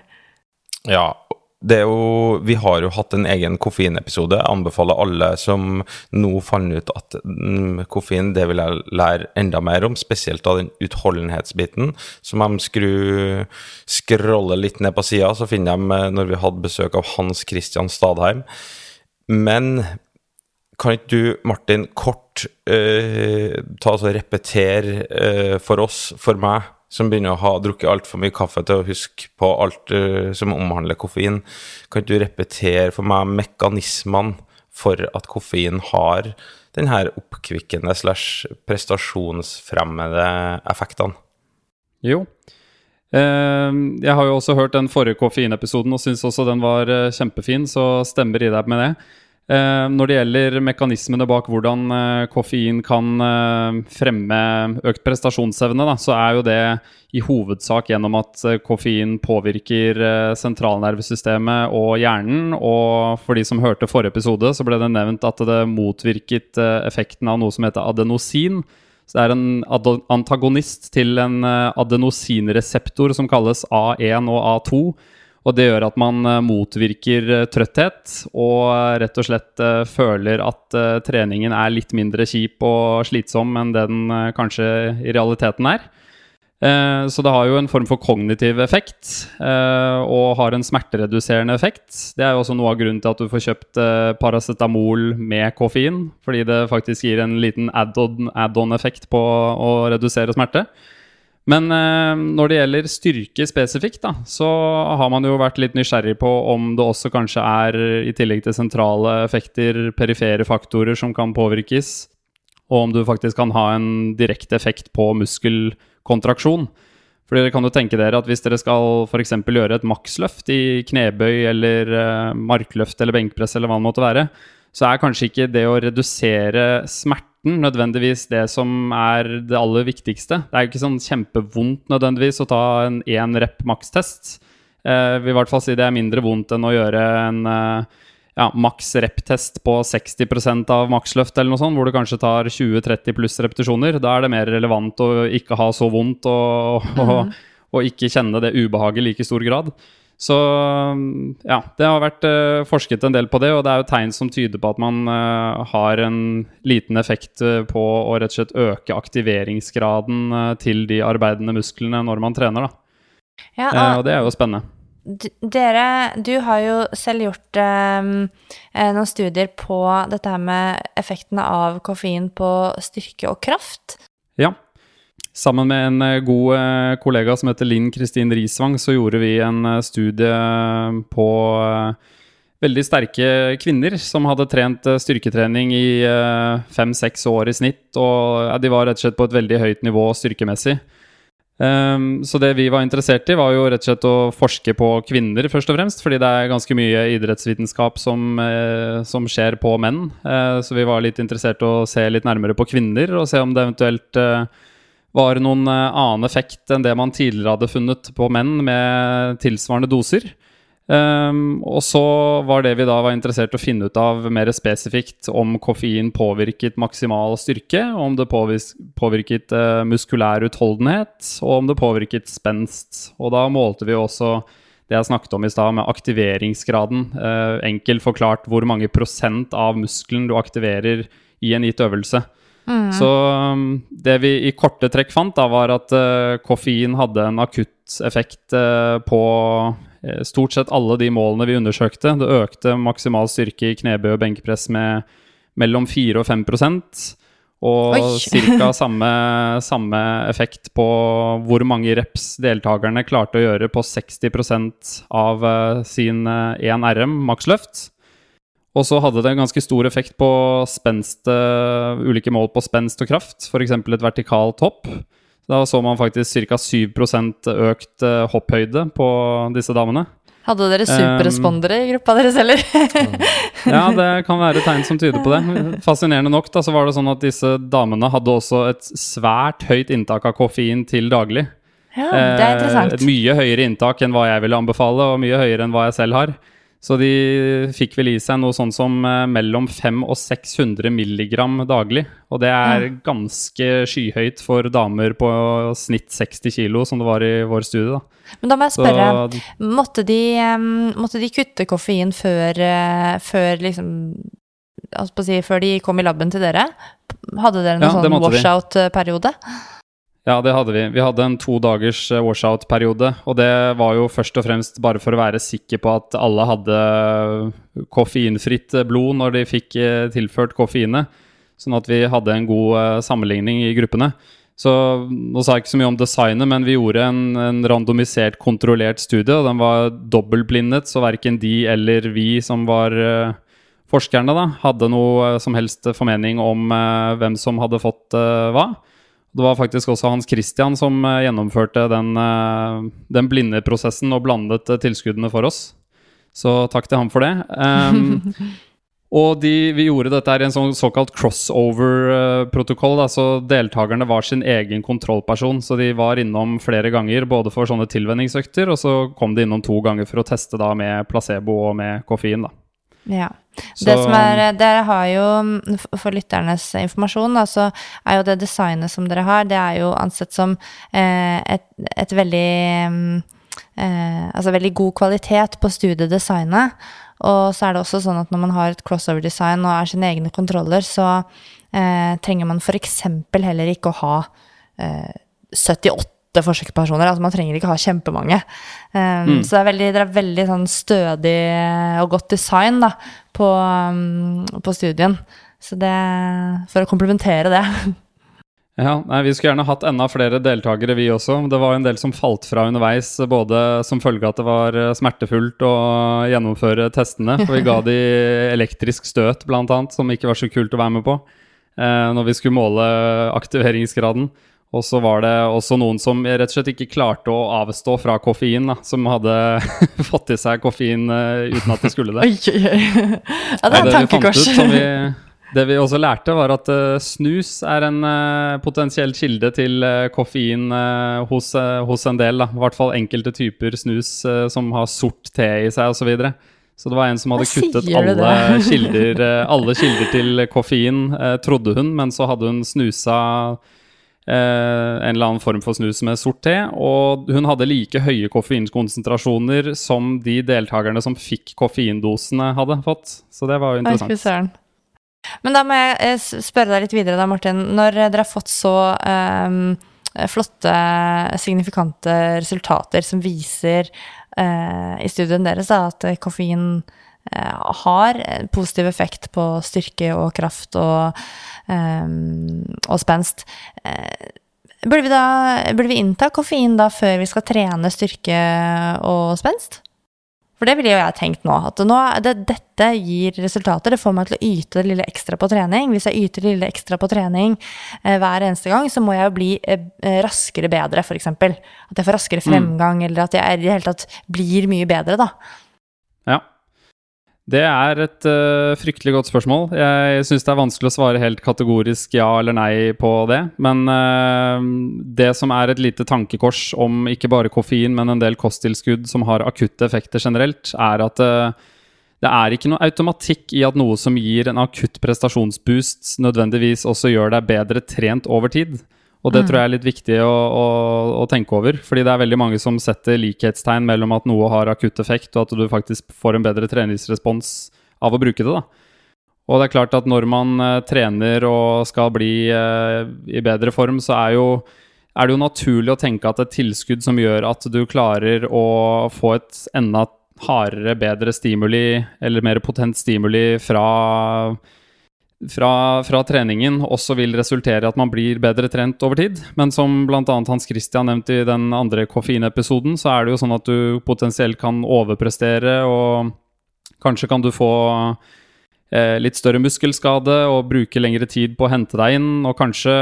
Ja, det er jo Vi har jo hatt en egen koffeinepisode. Jeg anbefaler alle som nå fant ut at mm, koffein det vil jeg lære enda mer om, spesielt av den utholdenhetsbiten. Så må de skru litt ned på sida, så finner de eh, når vi hadde besøk av Hans Christian Stadheim. Men kan ikke du, Martin, kort eh, ta og repetere eh, for oss, for meg, som begynner å ha drukket altfor mye kaffe til å huske på alt eh, som omhandler koffein, kan du repetere for meg mekanismene for at koffein har den her oppkvikkende slash prestasjonsfremmede effektene? Jo. Eh, jeg har jo også hørt den forrige koffeinepisoden og syns også den var eh, kjempefin, så stemmer i deg med det. Eh, når det gjelder mekanismene bak hvordan eh, koffein kan eh, fremme økt prestasjonsevne, da, så er jo det i hovedsak gjennom at koffein påvirker sentralnervesystemet og hjernen. Og for de som hørte forrige episode, så ble det nevnt at det motvirket effekten av noe som heter adenosin. Så det er en antagonist til en adenosinreseptor som kalles A1 og A2. Og det gjør at man eh, motvirker eh, trøtthet og eh, rett og slett føler at treningen er litt mindre kjip og slitsom enn den kanskje i realiteten er. Så det har jo en form for kognitiv effekt og har en smertereduserende effekt. Det er jo også noe av grunnen til at du får kjøpt paracetamol med koffein, fordi det faktisk gir en liten add-on add-on-effekt på å redusere smerte. Men eh, når det gjelder styrke spesifikt, da, så har man jo vært litt nysgjerrig på om det også kanskje er, i tillegg til sentrale effekter, perifere faktorer som kan påvirkes, og om du faktisk kan ha en direkte effekt på muskelkontraksjon. For dere kan jo tenke dere at hvis dere skal f.eks. gjøre et maksløft i knebøy eller eh, markløft eller benkpress eller hva det måtte være, så er kanskje ikke det å redusere smerten nødvendigvis det som er det aller viktigste. Det er jo ikke sånn kjempevondt nødvendigvis å ta en én rep makstest. Eh, vil i hvert fall si det er mindre vondt enn å gjøre en eh, ja, maks rep-test på 60% av maksløft, eller noe sånt, hvor du kanskje tar 20-30 pluss repetisjoner. Da er det mer relevant å ikke ha så vondt og, og, og ikke kjenne det ubehaget i like stor grad. Så ja, det har vært eh, forsket en del på det, og det er jo tegn som tyder på at man eh, har en liten effekt eh, på å rett og slett øke aktiveringsgraden til de arbeidende musklene når man trener, da. Ja, Eh, og det er jo spennende. Dere, du har jo selv gjort eh, noen studier på dette her med effektene av koffein på styrke og kraft. Ja. Sammen med en eh, god eh, kollega som heter Linn Kristin Risvang, så gjorde vi en eh, studie på veldig sterke kvinner som hadde trent styrketrening i fem-seks år i snitt. Og de var rett og slett på et veldig høyt nivå styrkemessig. Ehm, så det vi var interessert i, var jo rett og slett å forske på kvinner, først og fremst. Fordi det er ganske mye idrettsvitenskap som, som skjer på menn. Så vi var litt interessert i å se litt nærmere på kvinner, og se om det eventuelt var noen eh, annen effekt enn det man tidligere hadde funnet på menn med tilsvarende doser. Um, og så var det vi da var interessert i å finne ut av mer spesifikt om koffein påvirket maksimal styrke, om det påvirket uh, muskulær utholdenhet, og om det påvirket spenst. Og da målte vi også det jeg snakket om i stad, med aktiveringsgraden. Uh, enkelt forklart hvor mange prosent av muskelen du aktiverer i en gitt øvelse. Så um, det vi i korte trekk fant, da, var at uh, koffein hadde en akutt effekt uh, på uh, stort sett alle de målene vi undersøkte. Det økte maksimal styrke i knebøy og benkpress med mellom 4 og 5 og ca. Samme, samme effekt på hvor mange reps deltakerne klarte å gjøre på 60% av eh, sin eh, 1 RM maksløft. Og så hadde det en ganske stor effekt på spenst, eh, ulike mål på spenst og kraft, f.eks. et vertikalt hopp. Da så man faktisk ca. 7 økt eh, hopphøyde på disse damene. Hadde dere superrespondere i gruppa deres, eller? Ja, det kan være tegn som tyder på det. Fascinerende nok da, så var det sånn at disse damene hadde også et svært høyt inntak av koffein til daglig. ja, det er Eh, interessant. Et mye høyere inntak enn hva jeg ville anbefale, og mye høyere enn hva jeg selv har. Så de fikk vel i seg noe sånn som eh, mellom 500 og 600 milligram daglig. Og det er ganske skyhøyt for damer på snitt 60 kilo, som det var i vår studie. da. Men da må jeg Så spørre, måtte de, måtte de kutte koffein før, eh, før liksom altså si, Før de kom i laben til dere? Hadde dere noen Ja, sånn washout-periode? Ja, det hadde vi. Vi hadde en to dagers eh, washout-periode. Og det var jo først og fremst bare for å være sikker på at alle hadde koffeinfritt eh, blod når de fikk eh, tilført koffeinet. Sånn at vi hadde en god eh, sammenligning i gruppene. Så nå sa jeg ikke så mye om designet, men vi gjorde en, en randomisert, kontrollert studie. og Den var dobbeltblindet, så verken de eller vi som var eh, forskerne, da, hadde noe eh, som helst formening om eh, hvem som hadde fått eh, hva. Det var faktisk også Hans Christian som eh, gjennomførte den, eh, den blinde prosessen og blandet eh, tilskuddene for oss. Så takk til ham for det. Um, og de, vi gjorde dette her i en sånn såkalt crossover-protokoll. så deltakerne var sin egen kontrollperson. Så de var innom flere ganger både for sånne tilvenningsøkter, og så kom de innom to ganger for å teste da med placebo og med koffein. da. Ja. Så, er, eh, dere har jo, mm, for lytternes informasjon, da, så er jo det designet som dere har, det er jo ansett som eh, et, et, veldig mm, eh, Altså veldig god kvalitet på studiedesignet. Og så er det også sånn at når man har et crossover-design og er sine egne kontroller, så eh, trenger man f.eks. heller ikke å ha eh, 78 åtte forsøkspersoner. altså Man trenger ikke ha kjempemange. Um, mm. Så det er veldig, det er veldig sånn stødig og godt design da, på, um, på, studien. Så det For å komplementere det. ja, nei, Vi skulle gjerne hatt enda flere deltakere, vi også. Det var en del som falt fra underveis, både som følge av at det var eh, smertefullt å gjennomføre testene. For vi ga de elektrisk støt, blant annet, som ikke var så kult å være med på. Eh, når vi skulle måle aktiveringsgraden. Og så var det også noen som rett og slett ikke klarte å avstå fra koffein. Da, som hadde fått i seg koffein uh, uten at de skulle det. Oi, oi, oi. Ja, det er et vi tankekors. det vi også lærte, var at uh, snus er en uh, potensiell kilde til koffein hos, hos en del. Da. I hvert fall enkelte typer snus som har sort te i seg osv. Så, videre. så det var en som hadde kuttet alle kilder, alle kilder til koffein, trodde hun, men så hadde hun snusa en eller annen form for snus med sort te. Og hun hadde like høye koffeinkonsentrasjoner som de deltakerne som fikk koffeindosene, hadde fått. Så det var jo interessant. Men da må jeg eh, spørre deg litt videre, da, Martin. Når eh, dere har fått så um, flotte, signifikante resultater som viser uh, i studien deres da, at eh, koffein eh, har positiv effekt på styrke og kraft og, ehm, og spenst. Eh, burde, vi da, burde vi innta koffein da før vi skal trene styrke og spenst? For det ville jo jeg tenkt nå. At nå, det, dette gir resultater. Det får meg til å yte det lille ekstra på trening. Hvis jeg yter det lille ekstra på trening eh, hver eneste gang, så må jeg jo bli eh, eh, raskere bedre, f.eks. At jeg får raskere fremgang, eller at jeg i det hele tatt blir mye bedre, da. Ja. Det er et uh, fryktelig godt spørsmål. Jeg syns det er vanskelig å svare helt kategorisk ja eller nei på det. Men uh, det som er et lite tankekors om ikke bare koffein, men en del kosttilskudd som har akutte effekter generelt, er at uh, det er ikke noe automatikk i at noe som gir en akutt prestasjonsboost, nødvendigvis også gjør deg bedre trent over tid. Og det tror jeg er litt viktig å, å, å, tenke over. Fordi det er veldig mange som setter likhetstegn mellom at noe har akutt effekt, og at du faktisk får en bedre treningsrespons av å bruke det. da. Og det er klart at når man uh, trener og skal bli uh, i bedre form, så er, jo, er, det jo naturlig å tenke at et tilskudd som gjør at du klarer å få et enda hardere, bedre stimuli, eller mer potent stimuli fra fra, fra, treningen også vil resultere i at man blir bedre trent over tid. Men som bl.a. Hans Christian nevnte i den andre koffeinepisoden, så er det jo sånn at du potensielt kan overprestere, og kanskje kan du få eh, litt større muskelskade og bruke lengre tid på å hente deg inn. Og kanskje,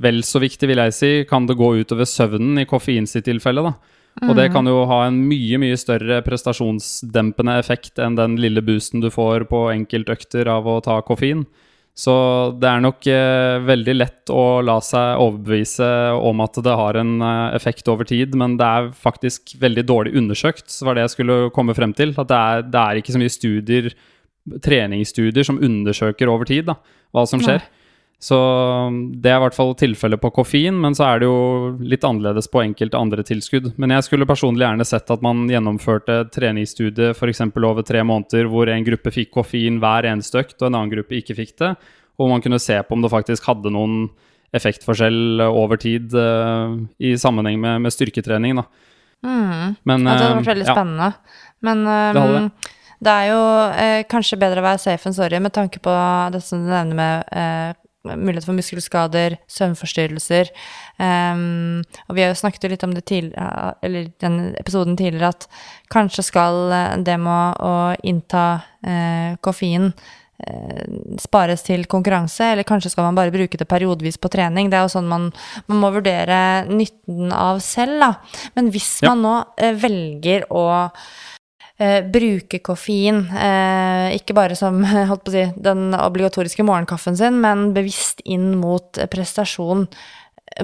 vel så viktig vil jeg si, kan det gå utover søvnen i koffein sitt tilfelle. da. Og det kan jo ha en mye mye større prestasjonsdempende effekt enn den lille boosten du får på enkeltøkter av å ta koffein. Så det er nok eh, veldig lett å la seg overbevise om at det har en eh, effekt over tid, men det er faktisk veldig dårlig undersøkt, så var det jeg skulle komme frem til. At det er, det er ikke så mye studier, treningsstudier som undersøker over tid da, hva som skjer. Nei. Så um, det er i hvert fall tilfellet på koffein, men så er det jo litt annerledes på enkelte andre tilskudd. Men jeg skulle personlig gjerne sett at man gjennomførte treningsstudie f.eks. over tre måneder hvor en gruppe fikk koffein hver eneste økt, og en annen gruppe ikke fikk det. Og man kunne se på om det faktisk hadde noen effektforskjell over tid uh, i sammenheng med, med styrketrening. Da. Mm. Men, ja, det hadde vært veldig ja. spennende. Men um, det, det. det, er jo eh, kanskje bedre å være safe enn sorry med tanke på det som du nevner med eh, mulighet for muskelskader, søvnforstyrrelser. Um, og vi har jo snakket litt om det tidligere, eller den episoden tidligere, at kanskje skal eh, det med å innta uh, koffein uh, spares til konkurranse, eller kanskje skal man bare bruke det periodevis på trening. Det er jo sånn man, man må vurdere nytten av selv, da. Men hvis ja. man nå uh, velger å eh, bruke koffein, eh, ikke bare som holdt på å si, den obligatoriske morgenkaffen sin, men bevisst inn mot prestasjon.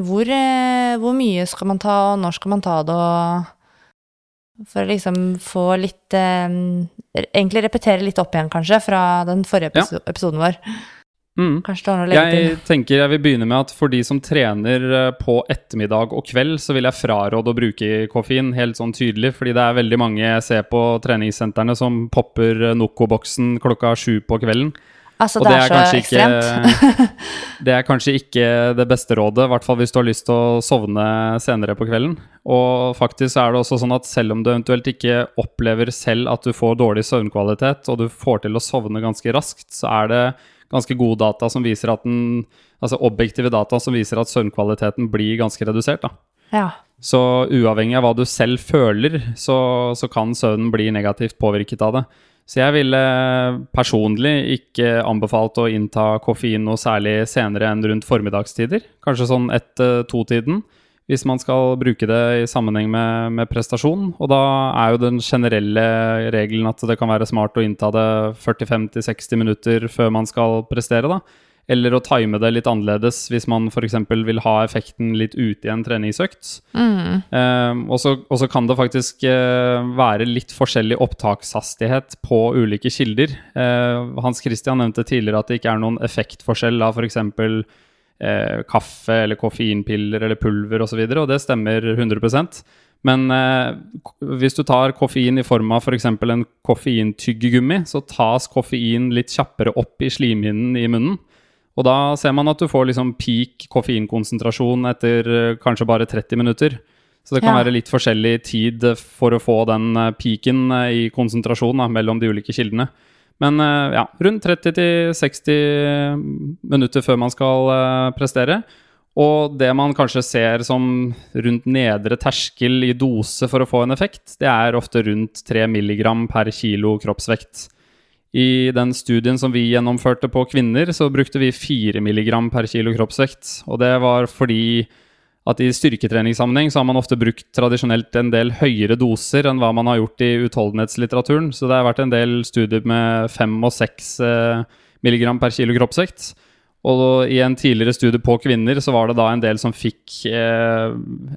Hvor, eh, hvor, mye skal man ta, og når skal man ta det, for å liksom få litt eh, Egentlig repetere litt opp igjen, kanskje, fra den forrige episoden vår. Mm. Kanskje du har noe å legge til? Jeg tenker jeg vil begynne med at for de som trener eh, på ettermiddag og kveld, så vil jeg fraråde å bruke koffein, helt sånn tydelig. Fordi det er veldig mange jeg ser på treningssentrene som popper Noco-boksen klokka sju på kvelden. Altså, det, det, er, er så. Ikke, det er kanskje ikke det beste rådet, i hvert fall hvis du har lyst til å sovne senere på kvelden. Og faktisk er det også sånn at selv om du eventuelt ikke opplever selv at du får dårlig søvnkvalitet, og du får til å sovne ganske raskt, så er det ganske gode data som viser at den Altså objektive data som viser at søvnkvaliteten blir ganske redusert. da. Ja. Så uavhengig av hva du selv føler, så, så kan søvnen bli negativt påvirket av det. Så jeg ville personlig ikke anbefalt å innta koffein noe særlig senere enn rundt formiddagstider. Kanskje sånn ett-to-tiden. Uh, hvis man skal bruke det i sammenheng med, med, prestasjon. Og da er jo den generelle regelen at det kan være smart å innta det 40-50-60 minutter før man skal prestere. da. Eller å time det litt annerledes hvis man f.eks. vil ha effekten litt ute i en treningsøkt. Mm. Eh, og så kan det faktisk eh, være litt forskjellig opptakshastighet på ulike kilder. Eh, Hans Christian nevnte tidligere at det ikke er noen effektforskjell av f.eks eh, kaffe eller koffeinpiller eller pulver osv., og, så videre, og det stemmer 100% men eh, hvis du tar koffein i form av f.eks. For en koffeintyggegummi, så tas koffein litt kjappere opp i slimhinnen i munnen. Og da ser man at du får liksom peak koffeinkonsentrasjon etter eh, kanskje bare 30 minutter. Så det kan ja. være litt forskjellig tid for å få den eh, peaken eh, i konsentrasjon da, mellom de ulike kildene. Men eh, ja, rundt 30-60 minutter før man skal eh, prestere. Og det man kanskje ser som rundt nedre terskel i dose for å få en effekt, det er ofte rundt 3 mg per kilo kroppsvekt. I den studien som vi gjennomførte på kvinner, så brukte vi 4 mg per kilo kroppsvekt. Og det var fordi at i styrketreningssammenheng så har man ofte brukt tradisjonelt en del høyere doser enn hva man har gjort i utholdenhetslitteraturen. Så det har vært en del studier med 5 og 6 mg milligram per kilo kroppsvekt. Og i en tidligere studie på kvinner så var det da en del som fikk eh,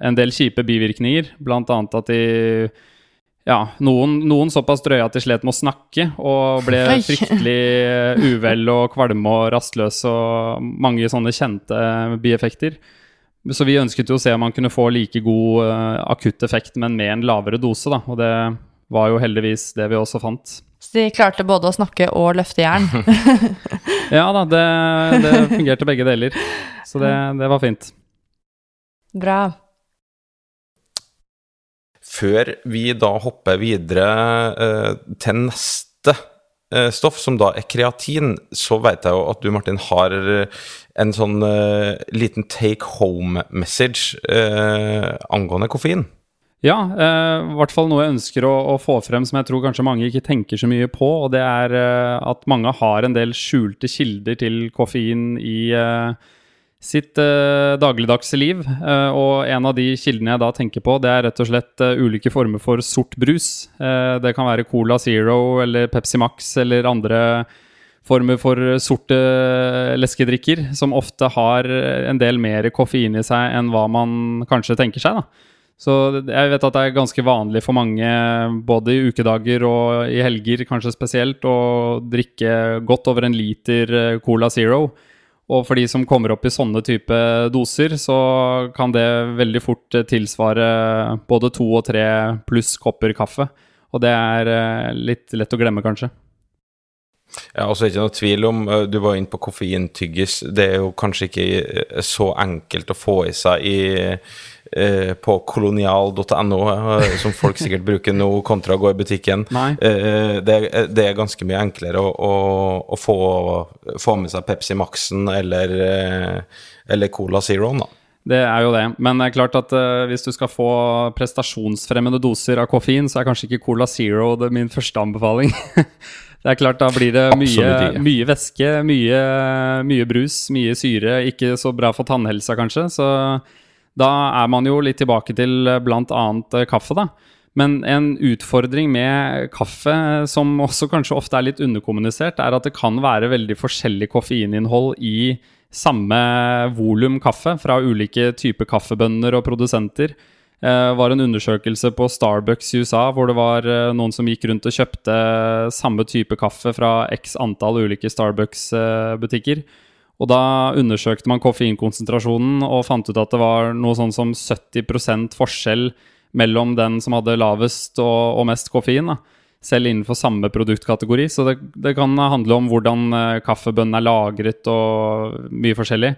en del kjipe bivirkninger. Blant annet at de ja, noen, noen såpass drøye at de slet med å snakke og ble fryktelig uvel og kvalme og rastløse og mange sånne kjente bieffekter. Så vi ønsket jo å se om man kunne få like god uh, akutt effekt, men med en lavere dose, da. Og det var jo heldigvis det vi også fant. Så de klarte både å snakke og løfte jern? ja da, det, det, fungerte begge deler. Så det, det var fint. Bra. Før vi da hopper videre uh, til neste stoff, som da er kreatin, så vet jeg jo at du, Martin, har en sånn uh, liten take home message angående koffein. Ja, i hvert fall noe jeg ønsker å, å, få frem som jeg tror kanskje mange ikke tenker så mye på. Og det er at mange har en del skjulte kilder til koffein i sitt uh, dagligdagse liv. Uh, og en av de kildene jeg da tenker på, det er rett og slett uh, ulike former for sort brus. det kan være Cola Zero eller Pepsi Max eller andre former for sorte leskedrikker, som ofte har en del mer koffein i seg enn hva man kanskje tenker seg. da. Så jeg vet at det er ganske vanlig for mange, både i ukedager og i helger kanskje spesielt, å drikke godt over en liter Cola Zero. Og for de som kommer opp i sånne type doser, så kan det veldig fort eh, tilsvare både to og tre pluss kopper kaffe. Og det er eh, litt lett å glemme, kanskje. Ja, altså så ikke noe tvil om eh, Du var inne på koffeintyggis. Det er jo kanskje ikke så enkelt å få i seg i Eh, på kolonial.no, eh, som folk sikkert bruker nå, kontra å gå i butikken. Eh, det, det, er ganske mye enklere å, å, å få, få, med seg Pepsi Max-en eller, eller Cola Zero. Da. Det er jo det. Men det er klart at uh, hvis du skal få prestasjonsfremmende doser av koffein, så er kanskje ikke Cola Zero det min første anbefaling. det er klart, da blir det mye, mye væske, mye, mye, brus, mye syre. Ikke så bra for tannhelsa, kanskje. Så da er man jo litt tilbake til eh, bl.a. Eh, kaffe, da. Men en utfordring med kaffe, som også kanskje ofte er litt underkommunisert, er at det kan være veldig forskjellig koffeininnhold i samme volum kaffe fra ulike typer kaffebønner og produsenter. Det eh, var en undersøkelse på Starbucks i USA hvor det var noen som gikk rundt og kjøpte samme type kaffe fra x antall ulike Starbucks-butikker. Og da undersøkte man koffeinkonsentrasjonen og fant ut at det var noe sånn som 70% forskjell mellom den som hadde lavest og, og mest koffein. Da. Selv innenfor samme produktkategori. Så det, det kan handle om hvordan uh, kaffebønnen er lagret og mye forskjellig.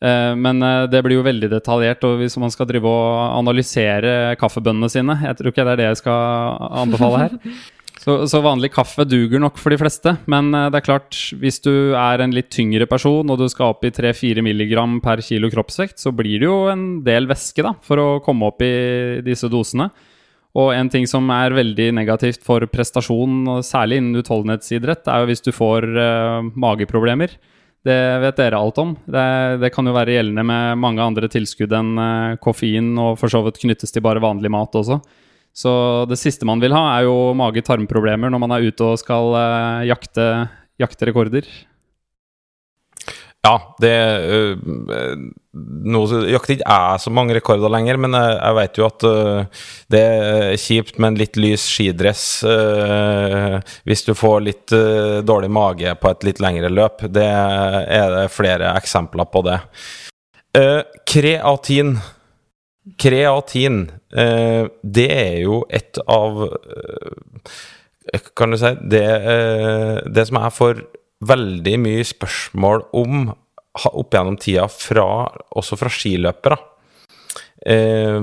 Uh, men uh, det blir jo veldig detaljert og hvis man skal drive og analysere kaffebønnene sine Jeg tror ikke det er det jeg skal anbefale her. Så, så, vanlig kaffe duger nok for de fleste. Men eh, det er klart, hvis du er en litt tyngre person og du skal opp i 3-4 milligram per kilo kroppsvekt, så blir det jo en del væske da, for å komme opp i disse dosene. Og en ting som er veldig negativt for prestasjon, særlig innen utholdenhetsidrett, er jo hvis du får uh, mageproblemer. Det vet dere alt om. Det, det, kan jo være gjeldende med mange andre tilskudd enn uh, koffein, og for så vidt knyttes til bare vanlig mat også. Så det siste man vil ha, er jo mage-tarmproblemer når man er ute og skal uh, jakte, jakte, rekorder. Ja, det uh, Nå jakter ikke jeg så mange rekorder lenger, men jeg, jeg vet jo at uh, det er kjipt med en litt lys skidress hvis du får litt dårlig mage på et litt lengre løp. Det er det flere eksempler på det. kreatin Kreatin, eh, det er jo et av eh, Kan du si det, eh, det som jeg får veldig mye spørsmål om opp gjennom tida, fra, også fra skiløpere. Eh,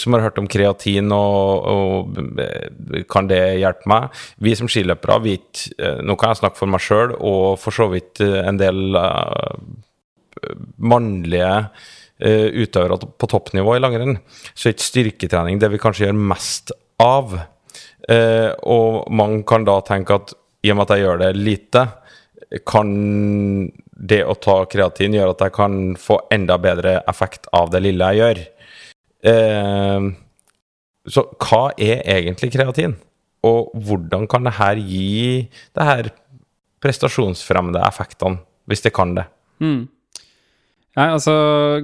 som har hørt om kreatin og, og, eh, kan det hjelpe meg? Vi som skiløpere vet eh, Nå kan jeg snakke for meg sjøl og for så vidt en del eh, mannlige utøvere på toppnivå i langrenn, så er ikke styrketrening det vi kanskje gjør mest av. Uh, og mange kan da tenke at i og med at jeg gjør det lite, kan det å ta kreatin gjøre at jeg kan få enda bedre effekt av det lille jeg gjør. Uh, så hva er egentlig kreatin? Og hvordan kan det her gi det her prestasjonsfremmende effektene, hvis det kan det? Mm. Nei, altså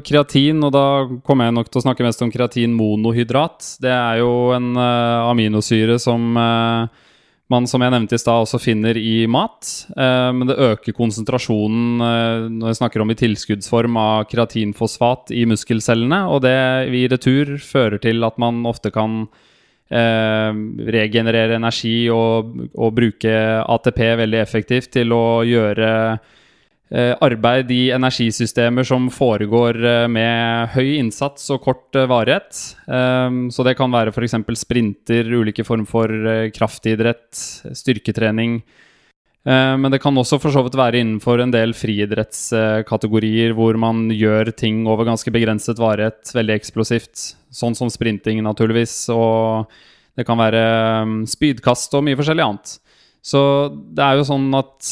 kreatin, og da kommer jeg nok til å snakke mest om kreatinmonohydrat. Det er jo en uh, aminosyre som uh, man som jeg nevnte i stad også finner i mat. Eh, men det øker konsentrasjonen eh, når jeg snakker om i tilskuddsform av kreatinfosfat i muskelcellene. Og det i retur fører til at man ofte kan eh, regenerere energi og, og bruke ATP veldig effektivt til å gjøre arbeid i energisystemer som foregår eh, med høy innsats og kort eh, varighet. Så det kan være f.eks. sprinter, ulike former for kraftidrett, styrketrening. Men det kan også for så vidt være innenfor en del friidrettskategorier hvor man gjør ting over ganske begrenset varighet, veldig eksplosivt. Sånn som sprinting, naturligvis. Og det kan være spydkast og mye forskjellig annet. Så det er jo sånn at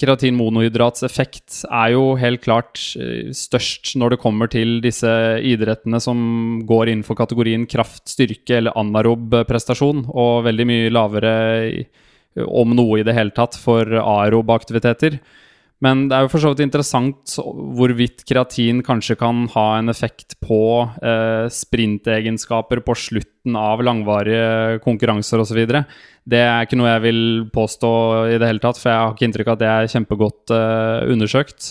kreatinmonohydrats effekt er jo helt klart eh, størst når det kommer til disse idrettene som går innenfor kategorien kraft, styrke eller anarob prestasjon, og veldig mye lavere, om noe i det hele tatt, for aerob aktiviteter. Men det er jo for så vidt interessant hvorvidt kreatin kanskje kan ha en effekt på eh, sprintegenskaper på slutten av langvarige konkurranser osv. Det er ikke noe jeg vil påstå i det hele tatt, for jeg har ikke inntrykk av at det er kjempegodt eh, undersøkt.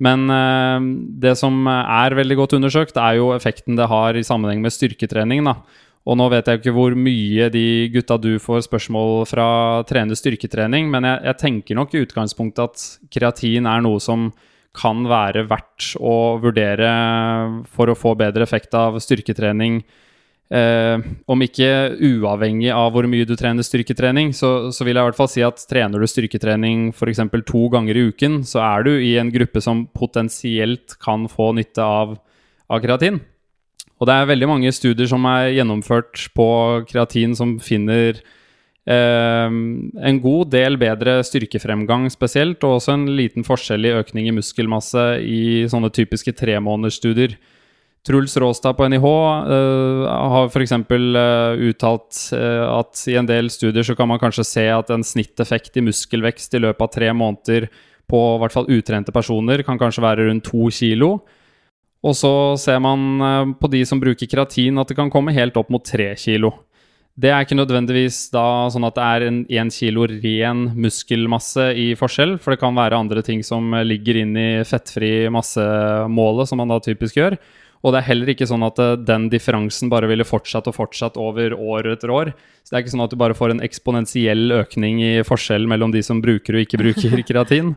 Men eh, det som er veldig godt undersøkt, er jo effekten det har i sammenheng med styrketrening. da. Og nå vet jeg ikke hvor mye de gutta du får spørsmål fra trener styrketrening, men jeg, jeg, tenker nok i utgangspunktet at kreatin er noe som kan være verdt å vurdere for å få bedre effekt av styrketrening. Eh, om ikke uavhengig av hvor mye du trener styrketrening, så, så vil jeg i hvert fall si at trener du styrketrening f.eks. to ganger i uken, så er du i en gruppe som potensielt kan få nytte av, av kreatin. Og det er veldig mange studier som er gjennomført på kreatin som finner eh, en god del bedre styrkefremgang spesielt, og også en liten forskjell i økning i muskelmasse i sånne typiske tremånedersstudier. Truls Råstad på NIH uh, har f.eks. Uh, uttalt uh, at i en del studier så kan man kanskje se at en snitteffekt i muskelvekst i løpet av tre måneder på i hvert fall utrente personer kan kanskje være rundt to kilo. Og så ser man uh, på de som bruker keratin, at det kan komme helt opp mot 3 kilo. Det er ikke nødvendigvis da sånn at det er en 1 kilo ren muskelmasse i forskjell, for det kan være andre ting som ligger inn i fettfri massemålet, som man da typisk gjør. Og det er heller ikke sånn at eh, den differansen bare ville fortsatt og fortsatt over år etter år. Så det er ikke sånn at du bare får en eksponentiell økning i forskjell mellom de som bruker og ikke bruker keratin.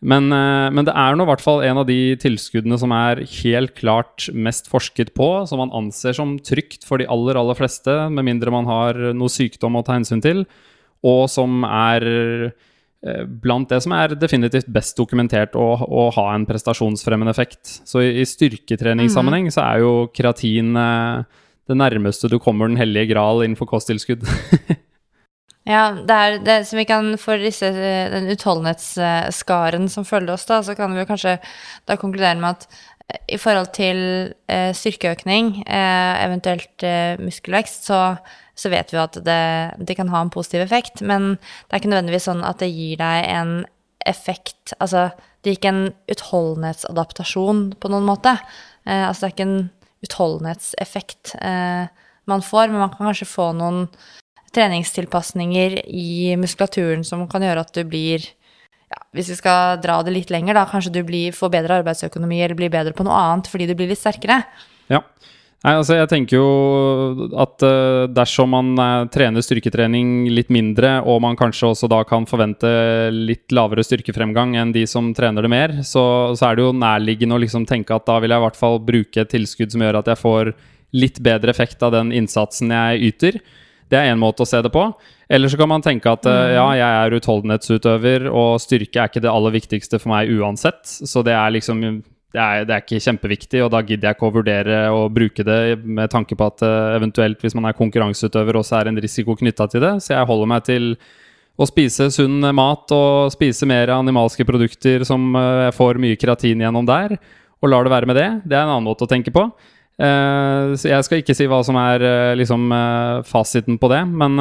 Men, eh, men, det er nå i hvert fall en av de tilskuddene som er helt klart mest forsket på, som man anser som trygt for de aller, aller fleste, med mindre man har noe sykdom å ta hensyn til, og som er Eh, blant det som er definitivt best dokumentert å, å ha en prestasjonsfremmende effekt. Så i, i styrketreningssammenheng mm. så er jo kreatin eh, det nærmeste du kommer den hellige gral innenfor kosttilskudd. ja, det er det som vi kan For disse, den utholdenhetsskaren som følger oss, da, så kan vi jo kanskje da konkludere med at eh, i forhold til eh, styrkeøkning, eh, eventuelt eh, muskelvekst, så så vet vi at det, det, kan ha en positiv effekt. Men det er ikke nødvendigvis sånn at det gir deg en effekt Altså, det gir ikke en utholdenhetsadaptasjon på noen måte. Eh, altså, det er ikke en utholdenhetseffekt eh, man får, men man kan kanskje få noen treningstilpasninger i muskulaturen som kan gjøre at du blir ja, Hvis vi skal dra det litt lenger, da, kanskje du blir, får bedre arbeidsøkonomi eller blir bedre på noe annet fordi du blir litt sterkere. Ja, Nei, altså jeg tenker jo at uh, dersom man uh, trener styrketrening litt mindre, og man kanskje også da kan forvente litt lavere styrkefremgang enn de som trener det mer, så, så er det jo nærliggende å liksom tenke at da vil jeg i hvert fall bruke et tilskudd som gjør at jeg får litt bedre effekt av den innsatsen jeg yter. Det er én måte å se det på. Eller så kan man tenke at uh, ja, jeg er utholdenhetsutøver, og styrke er ikke det aller viktigste for meg uansett, så det er liksom det er, det er, ikke kjempeviktig, og da gidder jeg ikke å vurdere å bruke det med tanke på at uh, eventuelt, hvis man er konkurranseutøver, også er en risiko knytta til det. Så jeg holder meg til å spise sunn mat og spise mer animalske produkter som uh, jeg får mye keratin gjennom der, og lar det være med det. Det er en annen måte å tenke på. Uh, så jeg skal ikke si hva som er liksom fasiten på det, men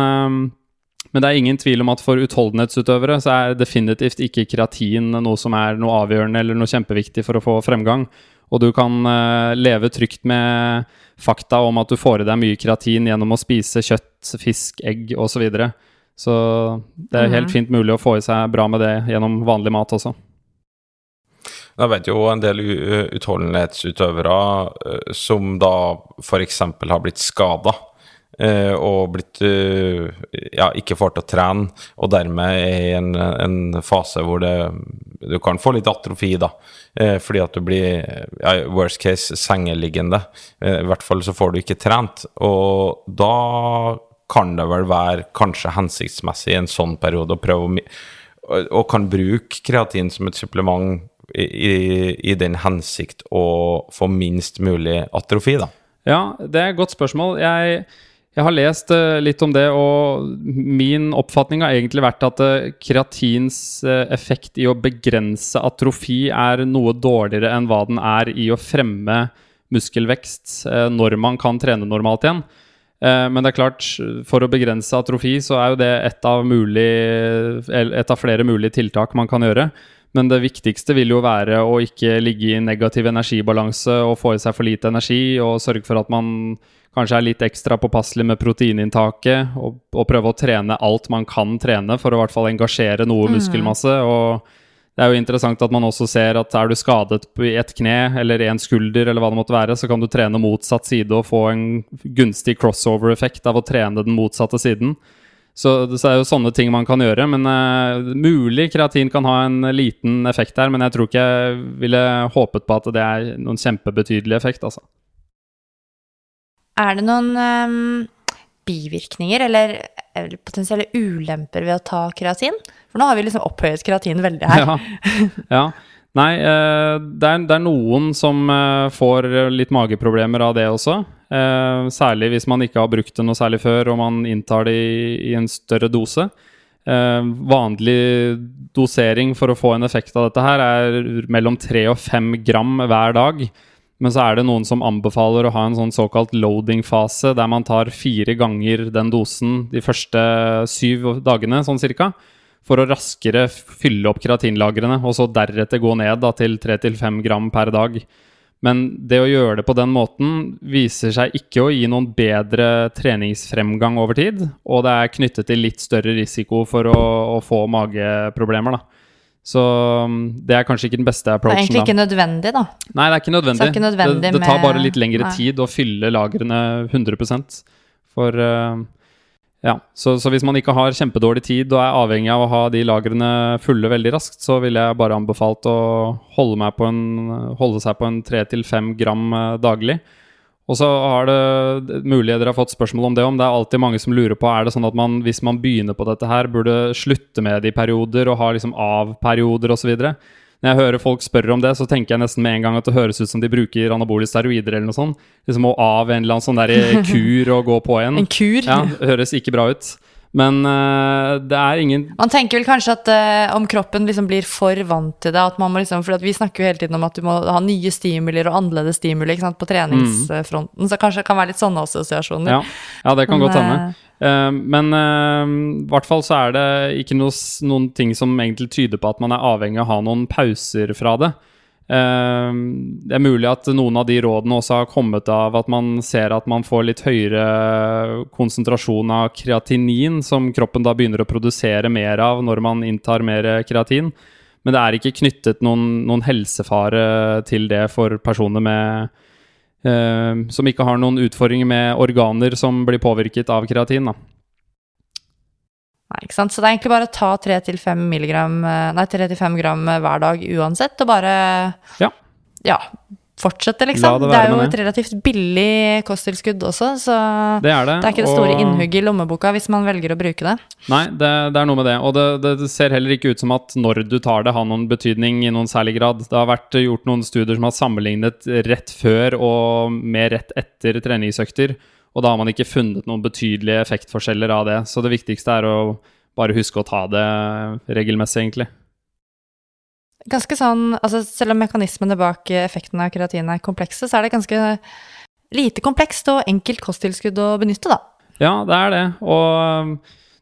men det er ingen tvil om at for utholdenhetsutøvere så er definitivt ikke kreatin noe som er noe avgjørende eller noe kjempeviktig for å få fremgang. Og du kan leve trygt med fakta om at du får i deg mye kreatin gjennom å spise kjøtt, fisk, egg osv. Så, videre. Så det er helt fint mulig å få i seg bra med det gjennom vanlig mat også. Jeg vet jo en del utholdenhetsutøvere eh, som da f.eks. har blitt skada. og blitt eh, ja, ikke får til å trene, og dermed er i en, en fase hvor det, du kan få litt atrofi, da. Eh, fordi at du blir, ja, worst case, sengeliggende. Eh, I hvert fall så får du ikke trent. Og da kan det vel være kanskje hensiktsmessig i en sånn periode å prøve å og kan bruke kreatin som et supplement i, i, den hensikt å få minst mulig atrofi, da. Ja, det er et godt spørsmål. Jeg, jeg har lest uh, litt om det, og min oppfatning har egentlig vært at uh, kreatins uh, effekt i å begrense atrofi er noe dårligere enn hva den er i å fremme muskelvekst når man kan trene normalt igjen. Men det er klart, for å begrense atrofi så er jo det et av, et av flere mulige tiltak man kan gjøre. Men det viktigste vil jo være å ikke ligge i negativ energibalanse og få i seg for lite energi, og sørge for at man kanskje er litt ekstra påpasselig med proteininntaket, og, og prøve å trene alt man kan trene for å i hvert fall engasjere noe muskelmasse. og det er jo interessant at man også ser at er du skadet i et kne eller en skulder, eller hva det måtte være, så kan du trene motsatt side og få en gunstig crossover-effekt av å trene den motsatte siden. Så det er jo sånne ting man kan gjøre. Men uh, mulig kreatin kan ha en liten effekt her, men jeg tror ikke jeg ville håpet på at det er noen kjempebetydelig effekt, altså. Er det noen um, bivirkninger eller, eller potensielle ulemper ved å ta kreatin? For nå har vi liksom opphøyet kreatin veldig her. Ja. ja. Nei, uh, det, er, det er noen som uh, får litt mageproblemer av det også. Eh, særlig hvis man ikke har brukt det noe særlig før og man inntar det i, i en større dose. Eh, vanlig dosering for å få en effekt av dette her er mellom 3 og 5 gram hver dag. Men så er det noen som anbefaler å ha en sånn såkalt loading-fase, der man tar fire ganger den dosen de første syv dagene, sånn cirka for å raskere fylle opp kreatinlagrene, og så deretter gå ned da, til 3-5 gram per dag. Men det å gjøre det på den måten viser seg ikke å gi noen bedre treningsfremgang over tid, og det er knyttet til litt større risiko for å, å få mageproblemer. da. Så um, det er kanskje ikke den beste approachen. Det er egentlig egentlig da. ikke nødvendig, da. Nei, det er ikke nødvendig. Er ikke nødvendig det, det tar bare litt lengre med... tid å fylle lagrene 100 For eh, ja, så, så hvis man ikke har kjempedårlig tid og er avhengig av å ha de lagrene fulle veldig raskt, så ville jeg bare anbefalt å holde, en, holde seg på en 3-5 gram eh, daglig. Og så har det mulig dere har fått spørsmål om det om. Det er alltid mange som lurer på er det sånn at man, hvis man begynner på dette her, burde slutte med det i perioder og ha liksom av-perioder osv. Når jeg hører folk spørre om det, så tenker jeg nesten med en gang at det høres ut som de bruker anabole steroider eller noe sånt. Liksom å av en eller annen sånn der kur og gå på en. En kur. Ja, høres ikke bra ut. Men uh, det er ingen Man tenker vel kanskje at uh, om kroppen liksom blir for vant til det at man må liksom, For vi snakker jo hele tiden om at du må ha nye stimulier og annerledes stimuli sant, på treningsfronten. Så kanskje det kan være litt sånne assosiasjoner. Ja, ja det kan Men, godt hende. Eh, Eh, men i hvert fall så er det ikke noe, noen ting som egentlig tyder på at man er avhengig av å ha noen pauser fra det. Eh, det er mulig at noen av de rådene også har kommet av at man ser at man får litt høyere konsentrasjon av kreatinin, som kroppen da begynner å produsere mer av når man inntar mer kreatin. Men det er ikke knyttet noen, noen helsefare til det for personer med som ikke har noen utfordringer med organer som blir påvirket av kreatin. Da. Nei, ikke sant? Så det er egentlig bare å ta 3-5 milligram, eh, nei, 3-5 gram eh, hver dag uansett, og bare Ja. ja, fortsette, liksom. det Det, er jo et relativt billig kosttilskudd også, så Det er det. det er ikke det store og- innhugget i lommeboka hvis man velger å bruke det. Nei, det, det er noe med det. Og det, ser heller ikke ut som at når du tar det, har noen betydning i noen særlig grad. Det har vært gjort noen studier som har sammenlignet rett før og med rett etter treningsøkter. Og da har man ikke funnet noen betydelige effektforskjeller av det. Så det viktigste er å bare huske å ta det regelmessig, egentlig. Ganske sånn, altså Selv om mekanismene bak eh, effekten av kreatin er komplekse, så er det ganske lite komplekst og enkelt kosttilskudd å benytte, da. Ja, det er det. Og um,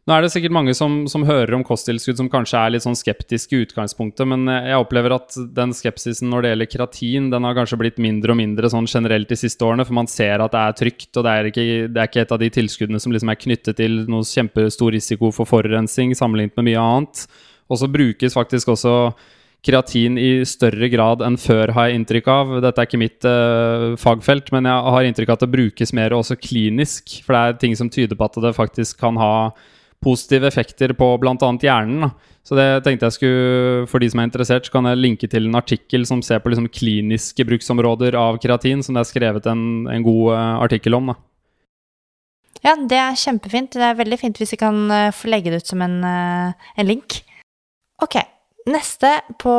Nå er det sikkert mange som, som hører om kosttilskudd som kanskje er litt sånn skeptiske i utgangspunktet, men jeg opplever at den skepsisen når det gjelder keratin, den har kanskje blitt mindre og mindre sånn generelt de siste årene, for man ser at det er trygt, og det er ikke, det er ikke et av de tilskuddene som liksom er knyttet til noe kjempestor risiko for forurensning sammenlignet med mye annet. Og så brukes faktisk også kreatin i større grad enn før, har jeg inntrykk av. Dette er ikke mitt uh, fagfelt, men jeg har inntrykk av at det brukes mer også klinisk. For det er ting som tyder på at det faktisk kan ha positive effekter på bl.a. hjernen. Så det tenkte jeg skulle, For de som er interessert, så kan jeg linke til en artikkel som ser på liksom kliniske bruksområder av kreatin, som det er skrevet en, en god uh, artikkel om. da. Ja, det er kjempefint. Det er veldig fint hvis vi kan uh, få legge det ut som en, en link. Ok, Neste på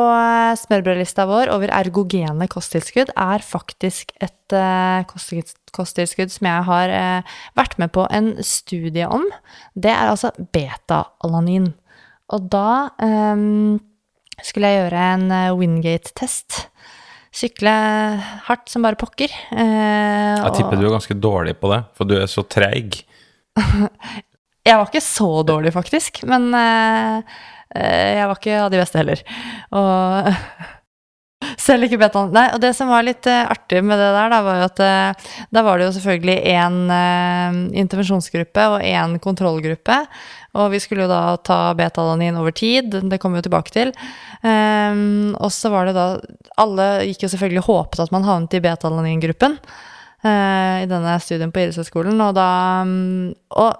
smørbrødlista vår over ergogene kosttilskudd er faktisk et uh, kosttilskudd som jeg har uh, vært med på en studie om. Det er altså beta-alanin. Og da um, skulle jeg gjøre en uh, Wingate-test. Sykle hardt som bare pokker. jeg tipper du er ganske dårlig på det, for du er så treig. jeg var ikke så dårlig, faktisk, men Eh, jeg var ikke av de beste heller. Og selv ikke bedt han Nei, og det som var litt uh, artig med det der, da, var jo at uh, da var det jo selvfølgelig én uh, intervensjonsgruppe og én kontrollgruppe. Og vi skulle jo da ta betalanin over tid, det kommer vi jo tilbake til. Um, og så var det da Alle gikk jo selvfølgelig håpet at man havnet i betalanin-gruppen i denne studien på idrettshøyskolen, og da um, Og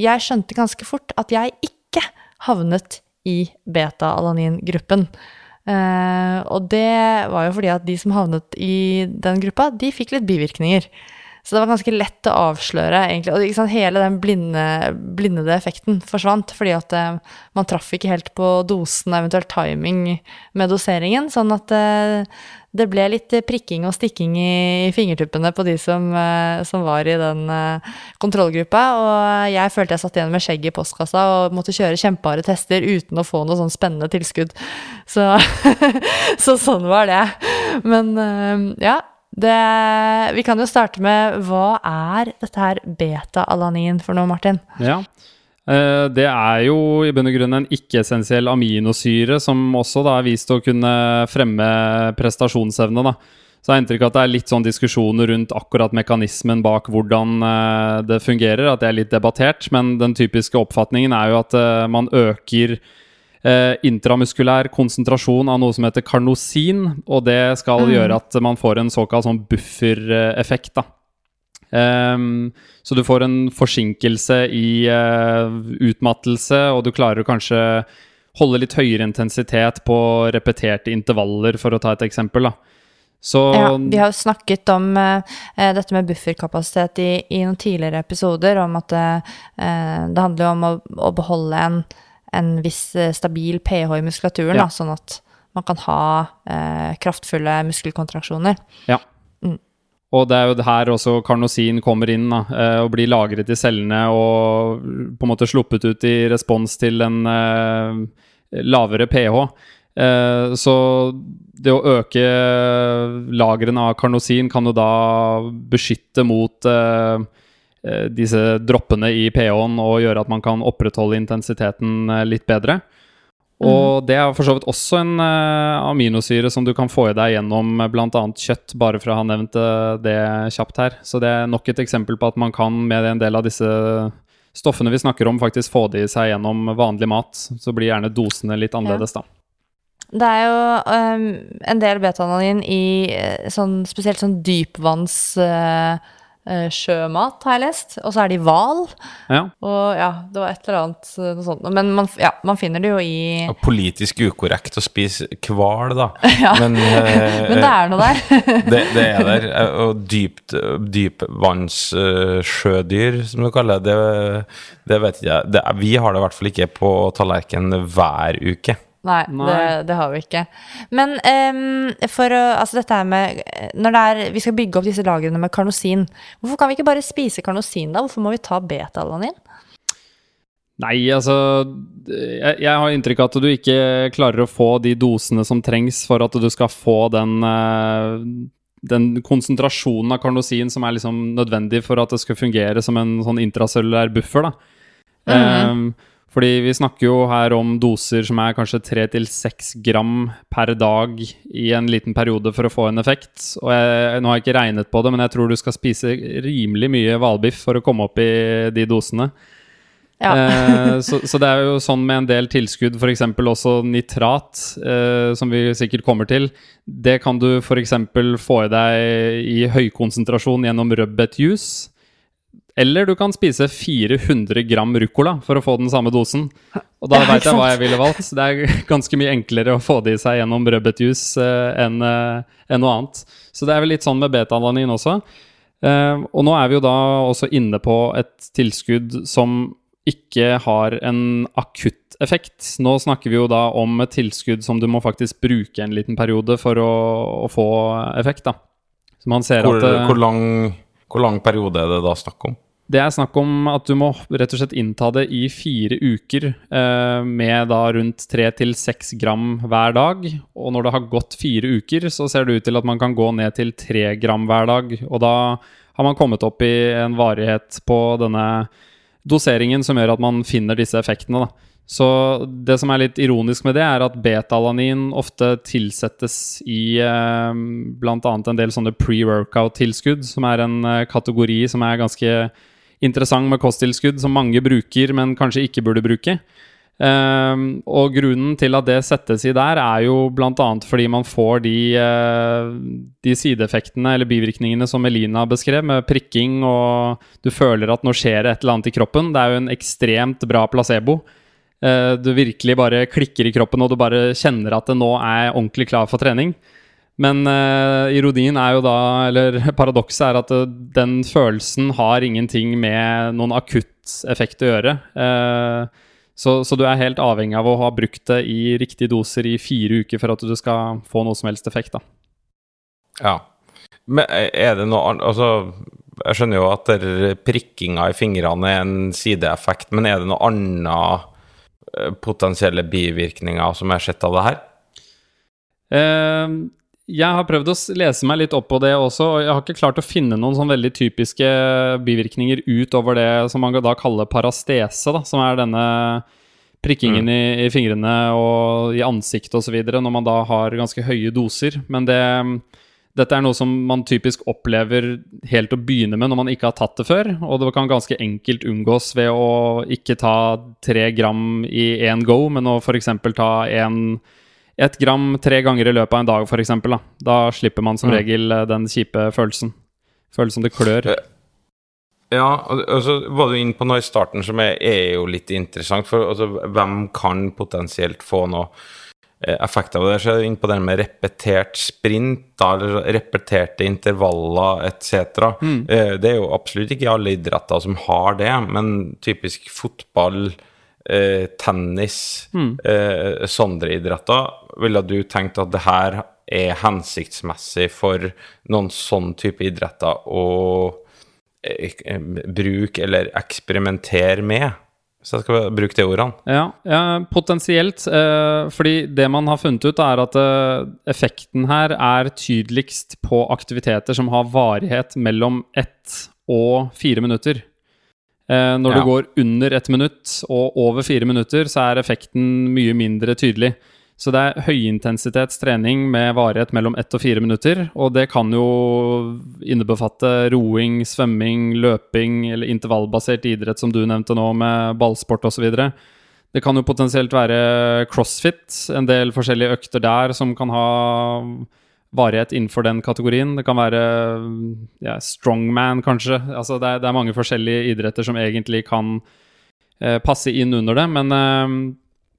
jeg skjønte ganske fort at jeg ikke havnet i beta-alanin-gruppen. Uh, og det var jo fordi at de som havnet i den gruppa, de fikk litt bivirkninger. Så det var ganske lett å avsløre, egentlig. Og sant, hele den blinde, blindede effekten forsvant, fordi at uh, man traff ikke helt på dosen, eventuelt timing med doseringen. Sånn at uh, det ble litt prikking og stikking i fingertuppene på de som, eh, som var i den eh, kontrollgruppa. Og jeg følte jeg satt igjen med skjegg i postkassa og måtte kjøre kjempeharde tester uten å få noe sånn spennende tilskudd. Så, så sånn var det. Men eh, ja. Det, vi kan jo starte med hva er dette her beta-alanin for noe, Martin? Ja, det er jo i bunn og grunn en ikke-essensiell aminosyre som også da er vist å kunne fremme prestasjonsevne. da. Så jeg har inntrykk av at det er litt sånn diskusjoner rundt akkurat mekanismen bak hvordan eh, det fungerer, at det er litt debattert. Men den typiske oppfatningen er jo at eh, man øker intramuskulær konsentrasjon av noe som heter karnosin, og det skal mm. gjøre at man får en såkalt sånn buffereffekt. da. Um, så du får en forsinkelse i uh, utmattelse, og du klarer å kanskje holde litt høyere intensitet på repeterte intervaller, for å ta et eksempel. da. Så, ja, vi har snakket om uh, dette med bufferkapasitet i, i, noen tidligere episoder, om at uh, det handler om å, å beholde en, en, viss stabil pH i muskulaturen, ja. da, sånn at man kan ha kraftfulle muskelkontraksjoner. Ja. Og det er jo her også karnosin kommer inn da, eh, og blir lagret i cellene og på en måte sluppet ut i respons til en eh, lavere pH. Eh, så det å øke lagrene av karnosin kan jo da beskytte mot eh, disse droppene i pH-en og gjøre at man kan opprettholde intensiteten litt bedre. Og det er for så vidt også en uh, aminosyre som du kan få i deg gjennom bl.a. kjøtt, bare for å ha nevnt det kjapt her. Så det er nok et eksempel på at man kan med en del av disse stoffene vi snakker om, faktisk få det i seg gjennom vanlig mat. Så blir gjerne dosene litt annerledes, da. Det er jo um, en del betaananin i eh, sånn, spesielt sånn dypvanns... Uh, Eh, sjømat, har jeg lest. Og så er de hval. Ja. Og ja, det var et eller annet eh, noe sånt. Men man, ja, man finner det jo i og Politisk ukorrekt å spise hval, da. ja. Men, eh, Men, det er noe der. det, det, er der. Og dypt, dypvannssjødyr, uh, som du kaller det, det vet jeg det, Vi har det i hvert fall ikke på tallerkenen hver uke. Nei, Nei. Det, det, har vi ikke. Men um, for å Altså, dette her med Når det er Vi skal bygge opp disse lagrene med karnosin. Hvorfor kan vi ikke bare spise karnosin, da? Hvorfor må vi ta beta-alanin? Nei, altså jeg, jeg, har inntrykk av at du ikke klarer å få de dosene som trengs for at du skal få den, uh, den konsentrasjonen av karnosin som er liksom nødvendig for at det skal fungere som en sånn intracellulær buffer. da. Um, fordi vi snakker jo her om doser som er kanskje 3-6 gram per dag i en liten periode for å få en effekt. Og jeg, nå har jeg ikke regnet på det, men jeg tror du skal spise rimelig mye hvalbiff for å komme opp i de dosene. Ja. Eh, så, så det er jo sånn med en del tilskudd, f.eks. også nitrat, eh, som vi sikkert kommer til. Det kan du f.eks. få i deg i høykonsentrasjon gjennom rødbetjuice. Eller du kan spise 400 gram ruccola for å få den samme dosen. Og da Ja, veit jeg hva jeg ville valgt. Det er ganske mye enklere å få det i seg gjennom rødbetjuice uh, enn uh, en noe annet. Så det er vel litt sånn med betalanin også. Uh, og nå er vi jo da også inne på et tilskudd som ikke har en akutt effekt. Nå snakker vi jo da om et tilskudd som du må faktisk bruke en liten periode for å, å få effekt, da. Så man ser Hvor, at eh, hvor, lang, hvor lang periode er det da snakk om? Det er snakk om at du må rett og slett innta det i fire uker, eh, med da rundt tre til seks gram hver dag. Og når det har gått fire uker, så ser det ut til at man kan gå ned til tre gram hver dag. Og da har man kommet opp i en varighet på denne doseringen som gjør at man finner disse effektene. Da. Så det som er litt ironisk med det, er at betalanin ofte tilsettes i eh, bl.a. en del sånne pre-workout-tilskudd, som er en eh, kategori som er ganske interessant med kosttilskudd, som mange bruker, men kanskje ikke burde bruke. Ehm, og grunnen til at det settes i der, er jo bl.a. fordi man får de, uh, de sideeffektene eller bivirkningene som Elina beskrev, med prikking, og du føler at nå skjer det et eller annet i kroppen. Det er jo en ekstremt bra placebo. Uh, du virkelig bare klikker i kroppen, og du bare kjenner at det nå er ordentlig klar for trening. Men uh, ironien er jo da, eller paradokset er at uh, den følelsen har ingenting med noen akutt effekt å gjøre. Uh, så, så du er helt avhengig av å ha brukt det i riktige doser i fire uker for at du skal få noe som helst effekt. da. Ja. Men er det noe annet Altså, jeg skjønner jo at prikkinga i fingrene er en sideeffekt, men er det noe annet potensielle bivirkninger som er sett av det her? Eh, jeg har prøvd å lese meg litt opp på det også, og jeg har ikke klart å finne noen sånn veldig typiske bivirkninger utover det som man da kaller parastese, da, som er denne prikkingen i, i fingrene og i ansiktet osv. når man da har ganske høye doser. Men det, dette er noe som man typisk opplever helt å begynne med når man ikke har tatt det før, og det kan ganske enkelt unngås ved å ikke ta tre gram i én go, men å f.eks. ta en ett gram tre ganger i løpet av en dag, f.eks. Da. da slipper man som Mm. regel eh, den kjipe følelsen. Følelsen det klør. Eh, Ja, og så var du inne på noe i starten som er, er jo litt interessant. For altså, hvem kan potensielt få noe eh, effekt av det? Så er du inne på det med repetert sprint, da, eller repeterte intervaller etc. Mm. det er jo absolutt ikke alle idretter som har det, men typisk fotball, eh, tennis, eh, sånne idretter, ville du tenkt at det her er hensiktsmessig for noen sånn type idretter å eh, eh, bruke eller eksperimentere med? Hvis jeg skal bruke de ordene. Ja, ja potensielt. Eh, fordi det man har funnet ut, er at eh, effekten her er tydeligst på aktiviteter som har varighet mellom ett og fire minutter. Eh, når Ja. du går under ett minutt og over fire minutter, så er effekten mye mindre tydelig. Så det er høyintensitetstrening med varighet mellom ett og fire minutter. Og det kan jo innebefatte roing, svømming, løping eller intervallbasert idrett, som du nevnte nå, med ballsport osv. Det kan jo potensielt være crossfit, en del forskjellige økter der som kan ha varighet innenfor den kategorien. Det kan være ja, strongman, kanskje. Altså det, er, det er mange forskjellige idretter som egentlig kan eh, passe inn under det, men, eh,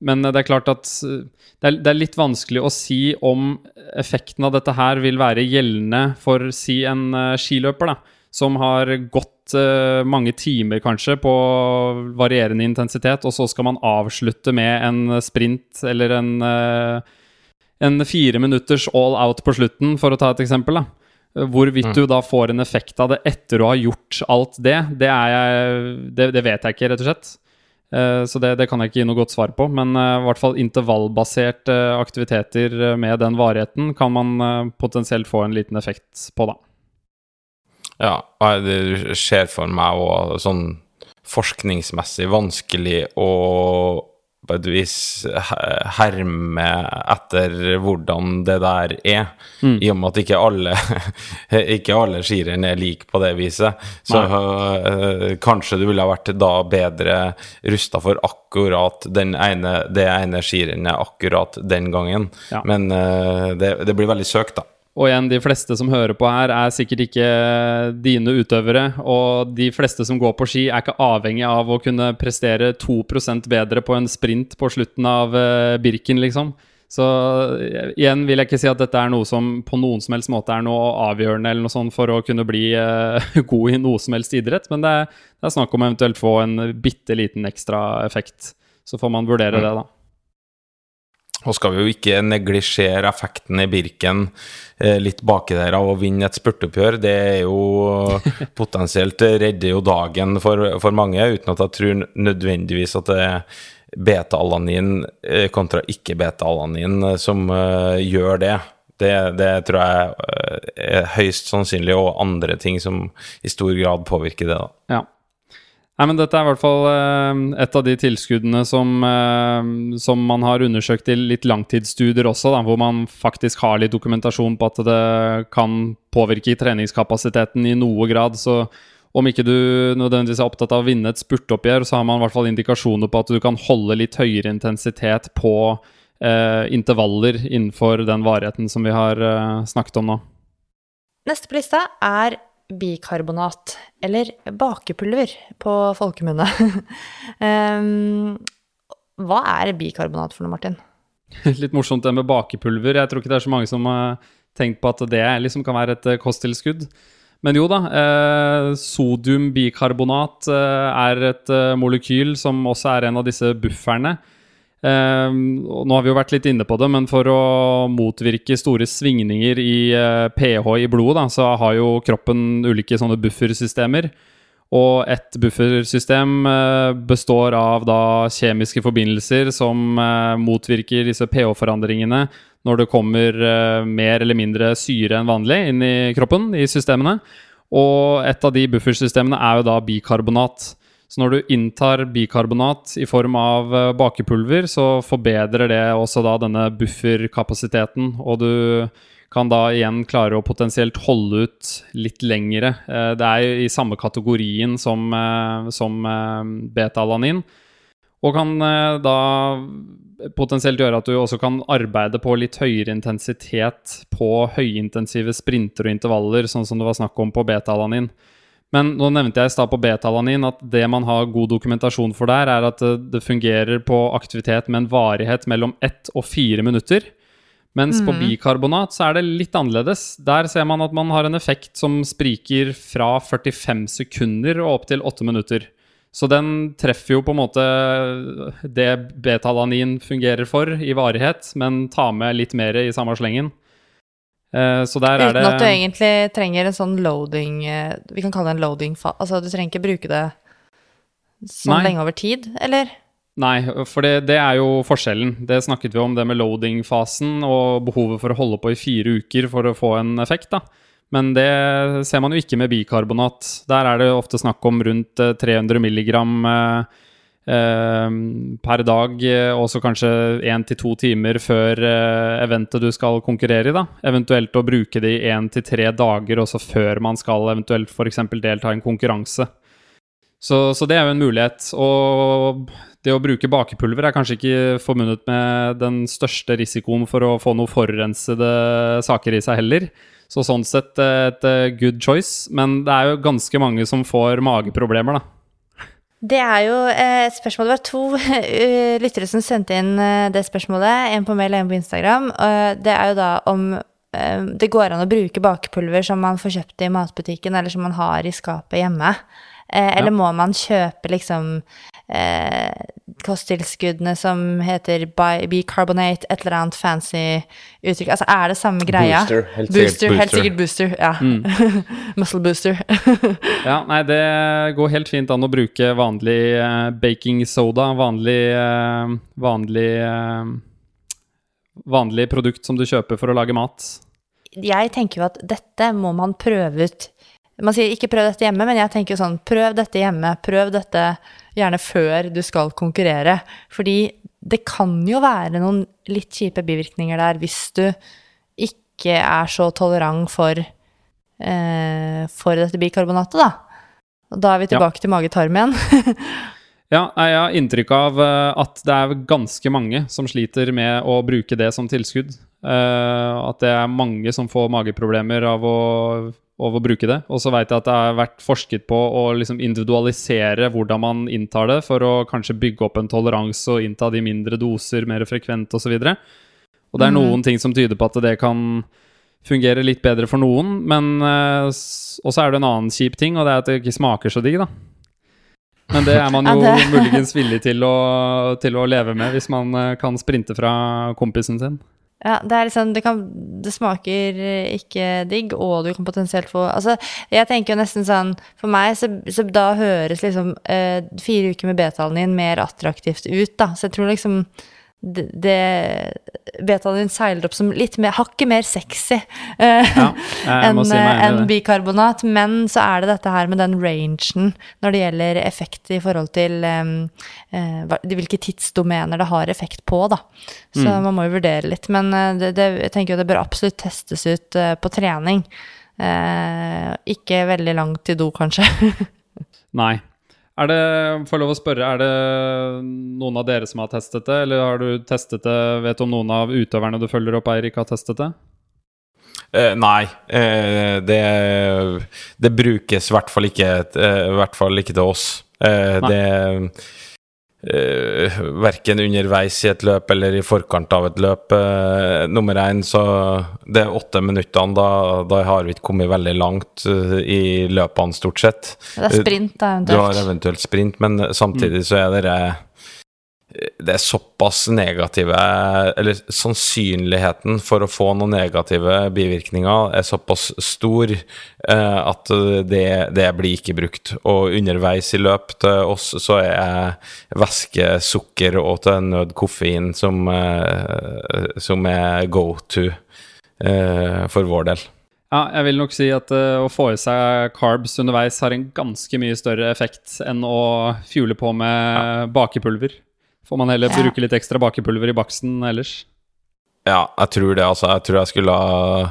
men det er klart at eh, det er, det er litt vanskelig å si om effekten av dette her vil være gjeldende for si en eh, skiløper, da, som har gått eh, mange timer kanskje på varierende intensitet, og så skal man avslutte med en sprint eller en eh, en fire minutters all out på slutten, for å ta et eksempel. da. Hvorvidt du da får en effekt av det etter å ha gjort alt det, det, jeg, det, det vet jeg ikke, rett og slett. Eh, Så det, det kan jeg ikke gi noe godt svar på. Men eh, i hvert fall intervallbaserte aktiviteter eh, med den varigheten kan man potensielt få en liten effekt på, da. Ja, det skjer for meg òg sånn forskningsmessig vanskelig å på et vis herme etter hvordan det der er, i og med at ikke alle ikke alle skirenn er like på det viset. Så uh, kanskje du ville ha vært da bedre rusta for akkurat den ene, det ene skirennet akkurat den gangen. Ja. Men uh, det, det blir veldig søkt, da. Og igjen, de fleste som hører på her, er sikkert ikke dine utøvere. Og de fleste som går på ski, er ikke avhengig av å kunne prestere 2% bedre på en sprint på slutten av eh, Birken, liksom. Så eh, igjen vil jeg ikke si at dette er noe som på noen som helst måte er noe avgjørende eller noe sånt for å kunne bli eh, god i noe som helst idrett, men det er, det er snakk om eventuelt få en bitte liten ekstra effekt. Så får man vurdere det, da. Og skal vi jo ikke neglisjere effekten i Birken eh, litt baki der av å vinne et spurtoppgjør. Det er jo potensielt redder jo dagen for, for mange, uten at jeg tror nødvendigvis at det er beta-alanin eh, kontra ikke-beta-alanin eh, som eh, gjør det. det. Det tror jeg eh, er høyst sannsynlig, og andre ting som i stor grad påvirker det. da. Ja. Nei, men Dette er i hvert fall eh, et av de tilskuddene som, eh, som man har undersøkt i litt langtidsstudier også, da, hvor man faktisk har litt dokumentasjon på at det kan påvirke treningskapasiteten i noe grad. Så om ikke du nødvendigvis er opptatt av å vinne et spurtoppgjør, så har man i hvert fall indikasjoner på at du kan holde litt høyere intensitet på eh, intervaller innenfor den varigheten som vi har eh, snakket om nå. Neste på lista er bikarbonat, eller bakepulver på folkemunne. um, hva er bikarbonat for noe, Martin? Litt morsomt det med bakepulver. Jeg tror ikke det er så mange som har tenkt på at det liksom kan være et eh, kosttilskudd. Men jo da, eh, sodiumbikarbonat eh, er et eh, molekyl som også er en av disse bufferne. Eh, nå har vi jo vært litt inne på det, men for å motvirke store svingninger i eh, pH i blodet, da, så har jo kroppen ulike sånne buffersystemer. Og et buffersystem eh, består av da kjemiske forbindelser som eh, motvirker disse pH-forandringene når det kommer mer eller mindre syre enn vanlig inn i kroppen, i systemene. Og et av de buffersystemene er jo da bikarbonat. Så når du inntar bikarbonat i form av eh, bakepulver, så forbedrer det også da denne bufferkapasiteten, og du kan da igjen klare å potensielt holde ut litt lengre. Eh, Det er i samme kategorien som, eh, som beta-alanin. Og kan da potensielt gjøre at du også kan arbeide på litt høyere intensitet på høyintensive sprinter og intervaller, sånn som det var snakk om på beta-alanin. Men nå nevnte jeg i stad på beta-alanin at det man har god dokumentasjon for der, er at det, det fungerer på aktivitet med en varighet mellom ett og fire minutter. Mens på bikarbonat så er det litt annerledes. Der ser man at man har en effekt som spriker fra 45 sekunder og opp til 8 minutter. Så den treffer jo på en måte det betalanin fungerer for i varighet, men tar med litt mer i samme slengen. Eh, Så der er Uten at du egentlig trenger en sånn loading eh, Vi kan kalle det en loading Altså, du trenger ikke bruke det sånn Nei. lenge over tid, eller? Nei, for det, det er jo forskjellen. Det snakket vi om, det med loading-fasen og behovet for å holde på i fire uker for å få en effekt. da. Men det ser man jo ikke med bikarbonat. Der er det ofte snakk om rundt eh, 300 milligram eh, eh, per dag, eh, og så kanskje én til to timer før eh, eventet du skal konkurrere i. da. Eventuelt å bruke det i én til tre dager også før man skal eventuelt f.eks. delta i en konkurranse. Så, så det er jo en mulighet. Og det å bruke bakepulver er kanskje ikke forbundet med den største risikoen for å få noe forurensede saker i seg heller. Så sånn sett eh, et good choice. Men det er jo ganske mange som får mageproblemer, da. Det er jo eh, et spørsmål. Det var to eh, lyttere som sendte inn eh, det spørsmålet. En på mail og en på Instagram. Og det er jo da om det går an å bruke bakepulver som man får kjøpt i matbutikken, eller som man har i skapet hjemme. Eller Ja. må man kjøpe liksom eh, kosttilskuddene som heter bi- bicarbonate, et eller annet fancy uttrykk? Altså er det samme greia? Booster, helt sikkert booster, helt sikkert booster. Ja. Muscle booster. Ja, nei, det går helt fint an å bruke vanlig eh, baking soda, vanlig, eh, vanlig eh, Vanlig produkt som du kjøper for å lage mat. jeg tenker jo at dette må man prøve ut Man sier ikke prøv dette hjemme, men jeg tenker jo sånn prøv dette hjemme. Prøv dette gjerne før du skal konkurrere. Fordi det kan jo være noen litt kjipe bivirkninger der hvis du ikke er så tolerant for, eh, for dette bikarbonatet, da. Og da er vi tilbake til mage-tarm igjen. Ja, jeg har inntrykk av eh, at det er ganske mange som sliter med å bruke det som tilskudd. Eh, at det er mange som får mageproblemer av å, av å bruke det. Og så veit jeg at det har vært forsket på å liksom individualisere hvordan man inntar det, for å kanskje bygge opp en toleranse og innta de mindre doser mer frekvent osv. Og, så og det er noen ting som tyder på at det kan fungere litt bedre for noen, men uh, Og så er det en annen kjip ting, og det er at det ikke smaker så digg, da. Men det er man jo Ja, muligens villig til å, til å leve med hvis man eh, kan sprinte fra kompisen sin. Ja, det er liksom det, kan, det smaker ikke digg, og du kan potensielt få Altså, jeg tenker jo nesten sånn For meg så, så da høres liksom eh, fire uker med betaen mer attraktivt ut, da. Så jeg tror liksom det, det Betaen seiler opp som litt mer Hakket mer sexy uh, Ja, enn si enn det. bikarbonat. Men så er det dette her med den rangen når det gjelder effekt i forhold til um, uh, hvilke tidsdomener det har effekt på, da. Så Mm. man må jo vurdere litt. Men eh, det, det, jeg tenker jo det bør absolutt testes ut uh, på trening. Eh, ikke veldig langt til do, kanskje. Nei. Er det, får lov å spørre, er det noen av dere som har testet det, eller har du testet det, vet om noen av utøverne du følger opp, Eirik, har testet det? Eh, nei, eh, det, det brukes i hvert fall ikke, eh, hvert fall ikke til oss. Eh, det eh, Verken underveis i et løp eller i forkant av et løp. Uh, nummer én, så Det er åtte minuttene, da, da har vi ikke kommet veldig langt uh, i løpene, stort sett. Det er sprint, da, Du har eventuelt. eventuelt sprint, men samtidig så er det det er såpass negative Eller sannsynligheten for å få noen negative bivirkninger er såpass stor eh, at det, det blir ikke brukt. Og underveis i løp til oss så er væske, sukker og til nød koffein som, eh, som er go to eh, for vår del. Ja, jeg vil nok si at uh, å få i seg carbs underveis har en ganske mye større effekt enn å fjule på med bakepulver. Får man heller Ja. bruke litt ekstra bakepulver i baksten ellers. Ja, jeg tror det, altså. Jeg tror jeg skulle ha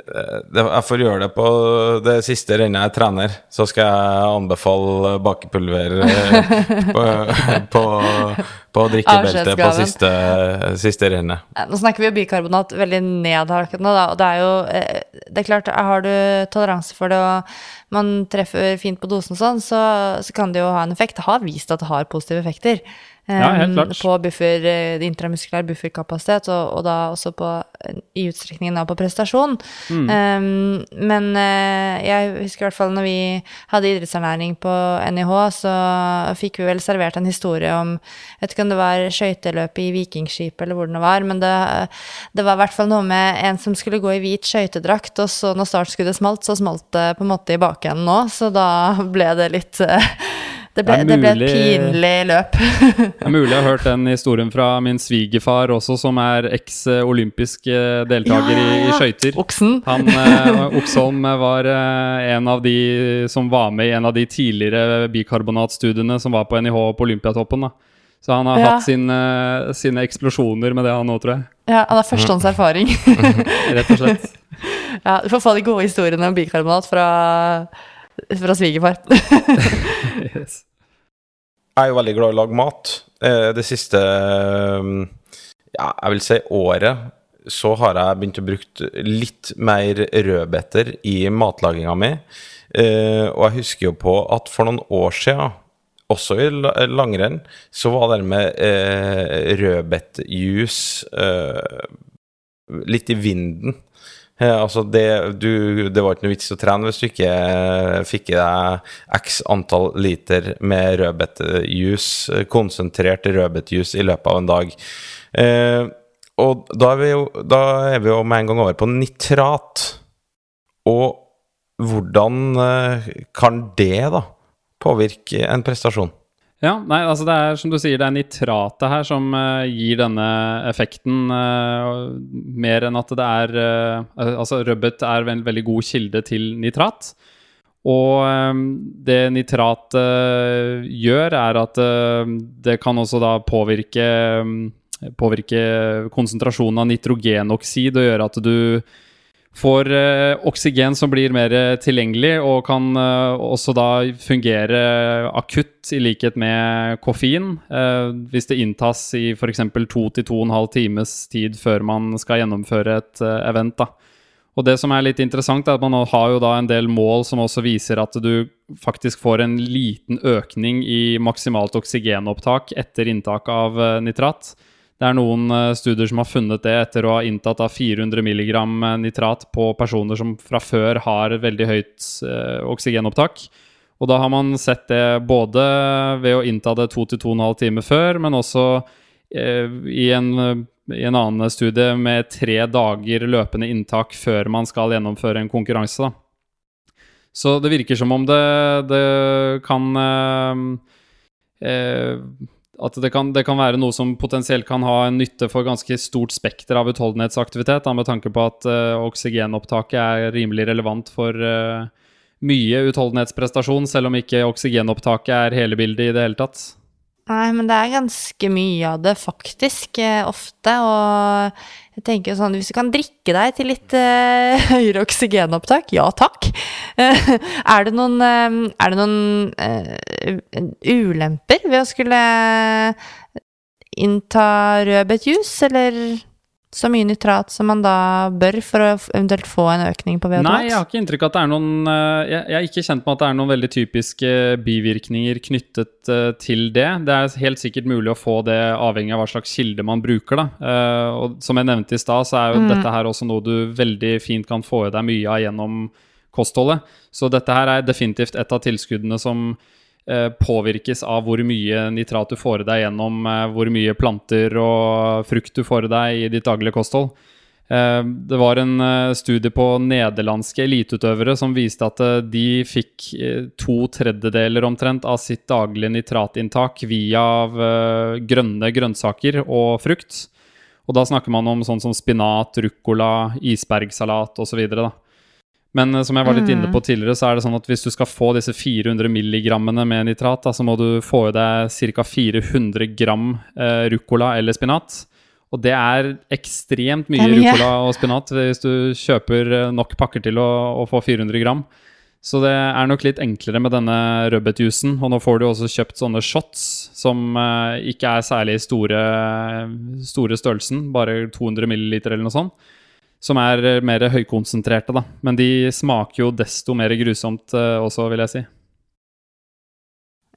eh, det, Jeg får gjøre det på det siste rennet jeg trener. Så skal jeg anbefale bakepulver eh, på, på, på drikkebeltet på siste, siste rennet. Nå snakker vi jo bikarbonat veldig ned her akkurat nå, da, og det er jo eh, Det er klart, har du toleranse for det, og man treffer fint på dosen sånn, så, så kan det jo ha en effekt. Det har vist at det har positive effekter. Ja. På buffer, eh, intramuskulær bufferkapasitet, og, og da også på, i utstrekningen av på prestasjon. Mm. Um, men eh, jeg husker i hvert fall når vi hadde idrettsernæring på NIH, så fikk vi vel servert en historie om Jeg vet ikke om det var skøyteløpet i Vikingskipet eller hvor det var, men det, det var i hvert fall noe med en som skulle gå i hvit skøytedrakt, og så når startskuddet smalt, så smalt det på en måte i bakenden nå, så da ble det litt eh, det ble, Det mulig, det ble et pinlig løp. Det er mulig jeg har hørt den historien fra min svigerfar også, som er eks-olympisk eh, deltaker i, i skøyter. Oksen. Han, eh, Oksholm var eh, en av de som var med i en av de tidligere bikarbonatstudiene som var på NIH på Olympiatoppen. da. Så han har Ja. hatt sine, sine eksplosjoner med det, han òg, tror jeg. Ja, han har førstehånds erfaring. Rett og slett. ja, du får få de gode historiene om bikarbonat fra, fra svigerfar. Yes. Jeg er jo veldig glad i å lage mat. Eh, Det siste eh, ja, jeg vil si året så har jeg begynt å bruke litt mer rødbeter i matlaginga mi. Eh, og jeg husker jo på at for noen år siden, også i langrenn, så var det med eh, rødbetjuice eh, litt i vinden. Eh, altså det, du, det var ikke noe vits å trene hvis du ikke eh, fikk i deg x antall liter med rødbetjuice, eh, konsentrert rødbetjuice i løpet av en dag. Eh, og da er, vi jo, da er vi jo med en gang over på nitrat. Og hvordan kan det da påvirke en prestasjon? Ja, nei, altså det er som du sier, det er nitratet her som uh, gir denne effekten, Uh, mer enn at det er uh, Altså rødbet er en veldig god kilde til nitrat. Og det nitrat gjør, er at det kan også da påvirke, påvirke konsentrasjonen av nitrogenoksid og gjøre at du får eh, oksygen som blir mer tilgjengelig, og kan eh, også da fungere akutt i likhet med koffein. eh, hvis det inntas i f.eks. to til to og en halv times tid før man skal gjennomføre et eh, event. da. Og det som er litt interessant, er at man har jo da en del mål som også viser at du faktisk får en liten økning i maksimalt oksygenopptak etter inntak av eh, nitrat. Det er noen eh, studier som har funnet det etter å ha inntatt av 400 mg nitrat på personer som fra før har veldig høyt eh, oksygenopptak. Og da har man sett det både ved å innta det 2-2,5 timer før, men også eh, i, en, i en annen studie med tre dager løpende inntak før man skal gjennomføre en konkurranse. Da. Så det virker som om det, det kan eh, eh, at det kan, det kan, være noe som potensielt kan ha en nytte for ganske stort spekter av utholdenhetsaktivitet, da, med tanke på at uh, oksygenopptaket er rimelig relevant for uh, mye utholdenhetsprestasjon, selv om ikke oksygenopptaket er hele bildet i det hele tatt. Nei, men det er ganske mye av det, faktisk, eh, ofte. Og jeg tenker sånn, hvis du kan drikke deg til litt eh, høyere oksygenopptak, ja takk. Eh, er det noen, eh, er det noen eh, ulemper ved å skulle innta rødbetjuice, eller så mye nitrat som man da bør for å eventuelt få en økning på VO2 Nei, jeg har ikke inntrykk av at det er noen eh, Jeg, er ikke kjent med at det er noen veldig typiske bivirkninger knyttet uh, til det. Det er helt sikkert mulig å få det avhengig av hva slags kilde man bruker. da. Og som jeg nevnte i stad, så er jo mm. dette her også noe du veldig fint kan få i deg mye av gjennom kostholdet. Så dette her er definitivt et av tilskuddene som Eh, påvirkes av hvor mye nitrat du får i deg gjennom eh, hvor mye planter og frukt du får i deg i ditt daglige kosthold. Eh, det var en studie på nederlandske eliteutøvere som viste at de fikk to tredjedeler omtrent av sitt daglige nitratinntak via grønne grønnsaker og frukt. Og da snakker man om sånn som spinat, ruccola, isbergsalat osv. Men uh, som jeg var litt inne på mm. tidligere, så er det sånn at hvis du skal få disse 400 milligrammene med nitrat, da, så må du få i deg ca. 400 gram uh, ruccola eller spinat. Og det er ekstremt mye, mye. ruccola og spinat hvis du kjøper eh, nok pakker til å, å, få 400 gram. Så det er nok litt enklere med denne rødbetjuicen. Og nå får du også kjøpt sånne shots som uh, ikke er særlig store, store størrelsen, bare 200 milliliter eller noe sånt som er eh, mer høykonsentrerte, da. Men de smaker jo desto mer grusomt uh, også, vil jeg si.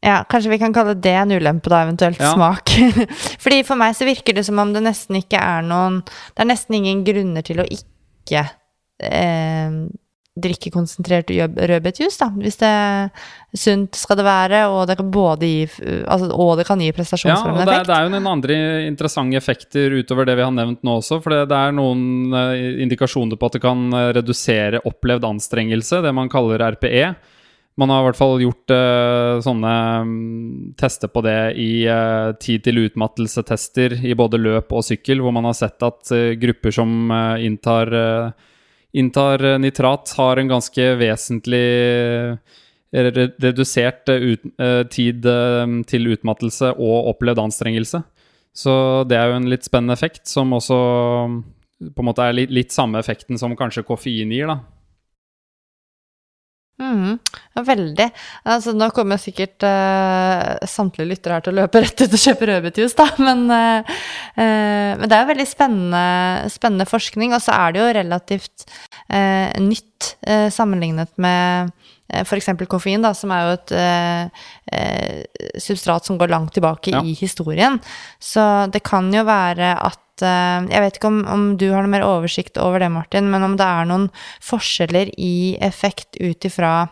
Ja, kanskje vi kan kalle det en ulempe, da, eventuelt ja. smak. Fordi for meg så virker det som om det nesten ikke er noen Det er nesten ingen grunner til å ikke eh, drikke konsentrert rødbetjus, da. Hvis det er sunt skal det være, og det kan både gi, altså, og det kan gi prestasjonsfremmende ja, og Det er jo noen andre interessante effekter utover det vi har nevnt nå også. For det er noen uh, indikasjoner på at det kan uh, redusere opplevd anstrengelse, det man kaller RPE. Man har i hvert fall gjort uh, sånne um, tester på det i tid til utmattelse-tester i både løp og sykkel, hvor man har sett at grupper som inntar inntar eh, nitrat, har en ganske vesentlig eh, redusert eh, tid til utmattelse og opplevd anstrengelse. Så det er jo en litt spennende effekt, som også på en måte er litt, litt samme effekten som kanskje koffein gir, da. Mm, veldig. Altså, nå kommer sikkert uh, samtlige lyttere her til å løpe rett ut og kjøpe rødbetjuice, da. Men, uh, uh, men, det er jo veldig spennende, spennende forskning, og så er det jo relativt nytt sammenlignet med f.eks. koffein, da, som er jo et substrat som går langt tilbake ja. i historien. Så det kan jo være at Eh, jeg vet ikke om, om, du har noe mer oversikt over det, Martin, men om det er noen forskjeller i effekt ut ifra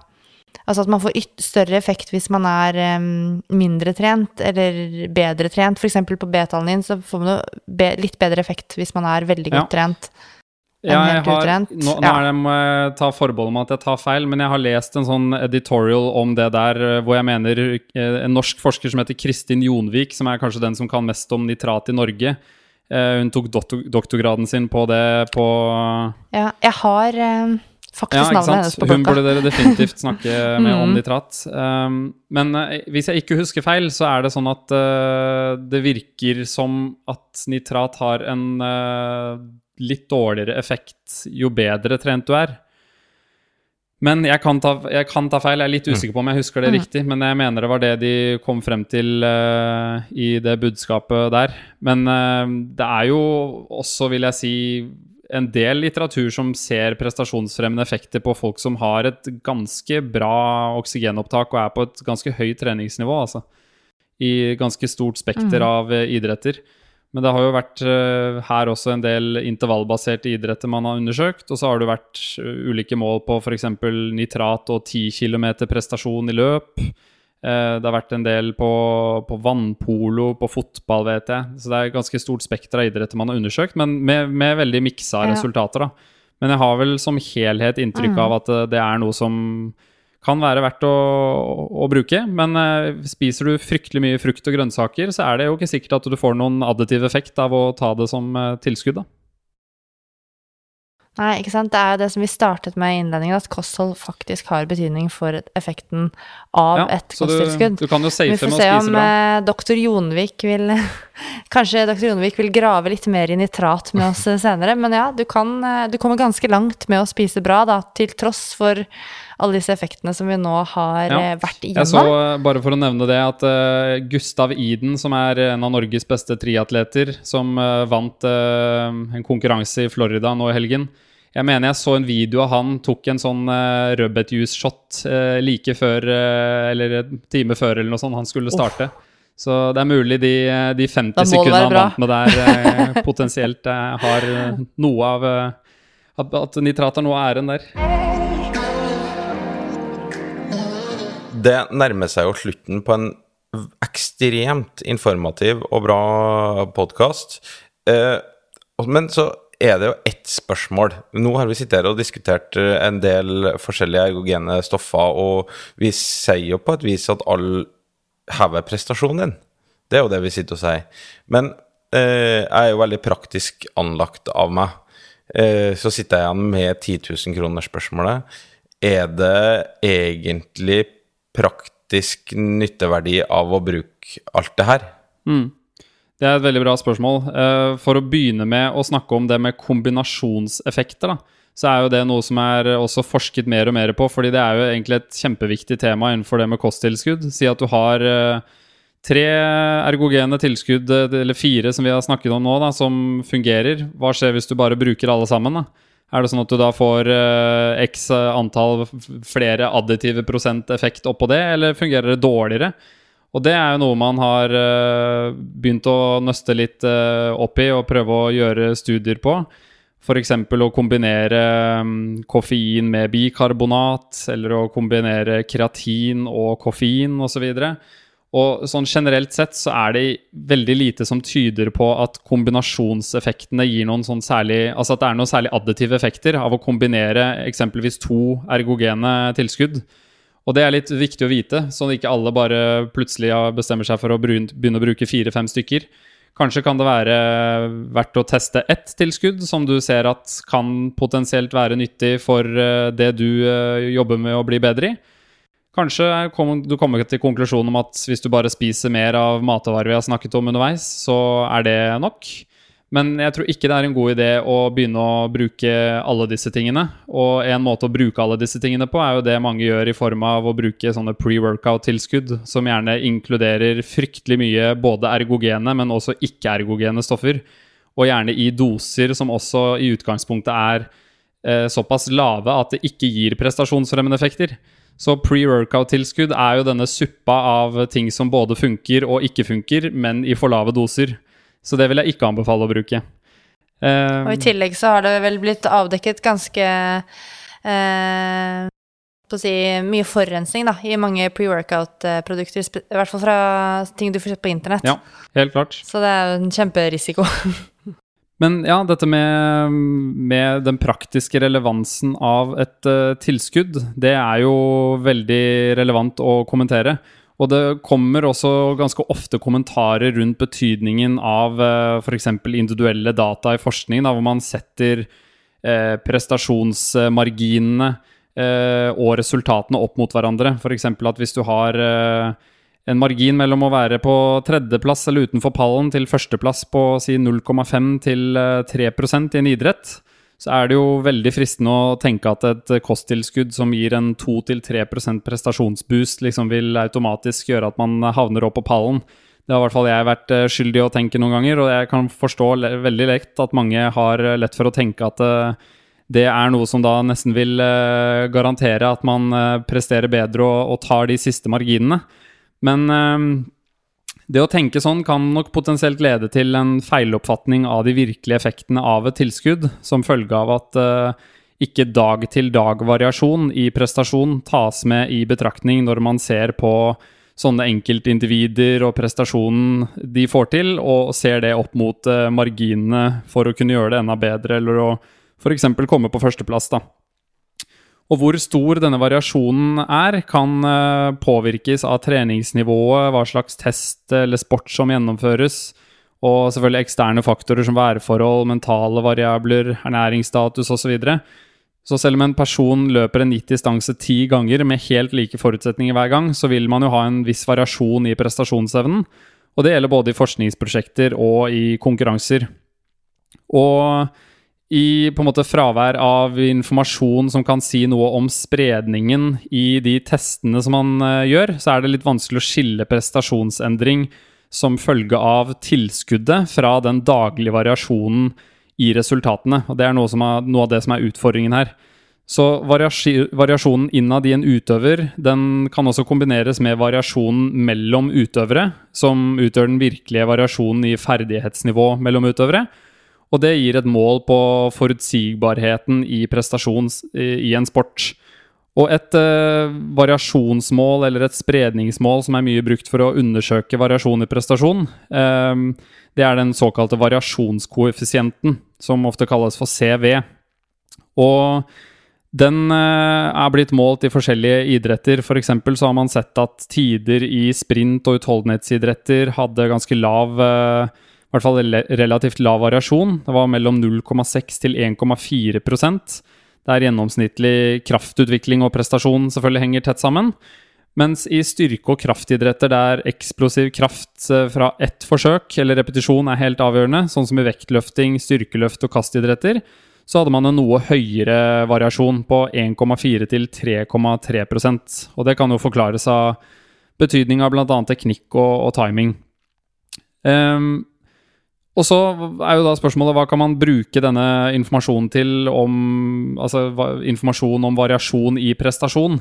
Altså at man får større effekt hvis man er eh, mindre trent eller bedre trent. F.eks. på B-tallene så får man be litt bedre effekt hvis man er veldig godt ja. trent. Ja, jeg har, nå, nå er det, må jeg ta forbehold om at jeg tar feil, men jeg har lest en sånn editorial om det der, eh, hvor jeg mener en norsk forsker som heter Kristin Jonvik, som er kanskje den som kan mest om nitrat i Norge, Uh, hun tok doktor doktorgraden sin på det på Ja, jeg har uh, Faktisk Ja, navnet hennes på boka. Hun burde dere definitivt snakke med om Mm. nitrat. Um, men eh, hvis jeg ikke husker feil, så er det sånn at eh, det virker som at nitrat har en eh, litt dårligere effekt jo bedre trent du er. Men jeg kan, ta, jeg kan ta feil, jeg er litt Mm. usikker på om jeg husker det Mm. riktig. Men jeg mener det var det de kom frem til uh, i det budskapet der. Men uh, det er jo også, vil jeg si, en del litteratur som ser prestasjonsfremmende effekter på folk som har et ganske bra oksygenopptak og er på et ganske høyt treningsnivå, altså. I ganske stort spekter Mhm. av eh, idretter. Men det har jo vært eh, her også en del intervallbaserte idretter man har undersøkt. Og så har det vært eh, ulike mål på f.eks. nitrat og 10 km prestasjon i løp. Eh, det har vært en del på, på vannpolo, på fotball, vet jeg. Så det er et ganske stort spekter av idretter man har undersøkt, men med, med veldig miksa Ja. resultater. da. Men jeg har vel som helhet inntrykk Mm. av at det er noe som kan være verdt å, å bruke, men eh, spiser du fryktelig mye frukt og grønnsaker, så er det jo ikke sikkert at du får noen additiv effekt av å ta det som eh, tilskudd. da. Nei, ikke sant. Det er jo det som vi startet med i innledningen, at kosthold faktisk har betydning for effekten av Ja, et kosttilskudd. du, du kan jo Vi safe får med å se spise om bra. eh, doktor Jonvik vil Kanskje doktor Jonvik vil grave litt mer i nitrat med oss senere. Men ja, du, kan, eh, du kommer ganske langt med å spise bra, da, til tross for alle disse effektene som vi nå har Ja. vært igjennom. Jeg så, eh, bare for å nevne det, at uh, Gustav Iden, som er en av Norges beste triatleter, som uh, vant uh, en konkurranse i Florida nå i helgen Jeg mener jeg så en video av han tok en sånn uh, rødbetjuice-shot uh, like før, uh, eller en time før, eller noe sånt, han skulle starte. Så det er mulig de, eh, de 50 Da sekundene han vant med der, eh, potensielt eh, har eh, noe av eh, at nitrat har noe av æren der. Det nærmer seg jo slutten på en ekstremt informativ og bra podkast. Eh, men så er det jo ett spørsmål. Nå har vi sittet her og diskutert eh, en del forskjellige ergogene stoffer, og vi sier jo på et vis at alle hever prestasjonen din. Det er jo det vi sitter og sier. Men eh, jeg er jo veldig praktisk anlagt av meg. Eh, så sitter jeg igjen med 10 000 kroner-spørsmålet. Er det egentlig praktisk nytteverdi av å bruke alt det her? Mm. Det er et veldig bra spørsmål. Eh, For å begynne med å snakke om det med kombinasjonseffekter, da, så er jo det noe som er også forsket mer og mer på, fordi det er jo egentlig et kjempeviktig tema innenfor det med kosttilskudd. Si at du har eh, tre ergogene tilskudd, eh, eller fire som vi har snakket om nå, da, som fungerer. Hva skjer hvis du bare bruker alle sammen? da? Er det sånn at du da får eh, x antall flere additive prosent effekt oppå det, eller fungerer det dårligere? Og det er jo noe man har eh, begynt å nøste litt eh, opp i og prøve å gjøre studier på. F.eks. å kombinere mm, koffein med bikarbonat, eller å kombinere kreatin og koffein osv. Og sånn generelt sett så er det veldig lite som tyder på at kombinasjonseffektene gir noen sånn særlig Altså at det er noen særlig additive effekter av å kombinere eksempelvis to ergogene tilskudd. Og det er litt viktig å vite, sånn at ikke alle bare plutselig bestemmer seg for å begynne å bruke fire-fem stykker. Kanskje kan det være verdt å teste ett tilskudd som du ser at kan potensielt være nyttig for eh, det du eh, jobber med å bli bedre i. Kanskje kom, du kommer til konklusjonen om at hvis du bare spiser mer av matvarer vi har snakket om underveis, så er det nok. Men jeg tror ikke det er en god idé å begynne å bruke alle disse tingene. Og en måte å bruke alle disse tingene på, er jo det mange gjør i form av å bruke sånne pre-workout-tilskudd, som gjerne inkluderer fryktelig mye både ergogene, men også ikke-ergogene stoffer. Og gjerne i doser som også i utgangspunktet er eh, såpass lave at det ikke gir prestasjonsfremmende effekter. Så pre-workout-tilskudd er jo denne suppa av ting som både funker og ikke funker, men i for lave doser. Så det vil jeg ikke anbefale å bruke. Eh, Og i tillegg så har det vel blitt avdekket ganske uh, på å si, mye forurensning da, i mange pre-workout-produkter. I hvert fall fra ting du får kjøpt på internett. Ja. helt klart. Så det er jo en kjemperisiko. Men ja, dette med, med den praktiske relevansen av et uh, tilskudd, det er jo veldig relevant å kommentere. Og det kommer også ganske ofte kommentarer rundt betydningen av uh, f.eks. individuelle data i forskningen, hvor man setter uh, prestasjonsmarginene eh, og resultatene opp mot hverandre. F.eks. at hvis du har eh, en margin mellom å være på tredjeplass eller utenfor pallen til førsteplass på si 0,5 til 3% i en idrett, så er det jo veldig fristende å tenke at et kosttilskudd som gir en 2-3% prestasjonsboost, liksom vil automatisk gjøre at man havner opp på pallen. Det har i hvert fall jeg vært eh, skyldig å tenke noen ganger, og jeg kan forstå veldig lett at mange har eh, lett for å tenke at eh, det er noe som da nesten vil garantere at man presterer bedre og tar de siste marginene. Men det å tenke sånn kan nok potensielt lede til en feiloppfatning av de virkelige effektene av et tilskudd, som følge av at ikke dag-til-dag-variasjon i prestasjon tas med i betraktning når man ser på sånne enkeltindivider og prestasjonen de får til, og ser det opp mot uh, marginene for å kunne gjøre det enda bedre, eller å f.eks. komme på førsteplass. da. Og hvor stor denne variasjonen er, kan uh, påvirkes av treningsnivået, hva slags test eller sport som gjennomføres, og selvfølgelig eksterne faktorer som værforhold, mentale variabler, ernæringsstatus osv. Så selv om en person løper en gitt distanse ti ganger med helt like forutsetninger hver gang, så vil man jo ha en viss variasjon i prestasjonsevnen. Og det gjelder både i forskningsprosjekter og i konkurranser. Og i på en måte fravær av informasjon som kan si noe om spredningen i de testene som man uh, gjør, så er det litt vanskelig å skille prestasjonsendring som følge av tilskuddet fra den daglige variasjonen i resultatene. og Det er noe, er, noe av det som er utfordringen her. Så variasjonen innad i en utøver den kan også kombineres med variasjonen mellom utøvere, som utgjør den virkelige variasjonen i ferdighetsnivå mellom utøvere. Og det gir et mål på forutsigbarheten i prestasjon i en sport. Og et eh, variasjonsmål eller et spredningsmål som er mye brukt for å undersøke variasjon i prestasjon, eh, det er den såkalte variasjonskoeffisienten, som ofte kalles for CV. Og den eh, er blitt målt i forskjellige idretter. For så har man sett at tider i sprint- og utholdenhetsidretter hadde ganske lav eh, i hvert fall relativt lav variasjon. Det var mellom 0,6 til 1,4% der gjennomsnittlig kraftutvikling og prestasjon selvfølgelig henger tett sammen. Mens i styrke- og kraftidretter der eksplosiv kraft eh, fra ett forsøk eller repetisjon er helt avgjørende, sånn som i vektløfting, styrkeløft og kastidretter, så hadde man en noe høyere variasjon på 1,4 til 3,3% Og det kan jo forklares av betydning av bl.a. teknikk og, og timing. Um, og så er jo da spørsmålet hva kan man bruke denne informasjonen til om Altså informasjon om variasjon i prestasjon.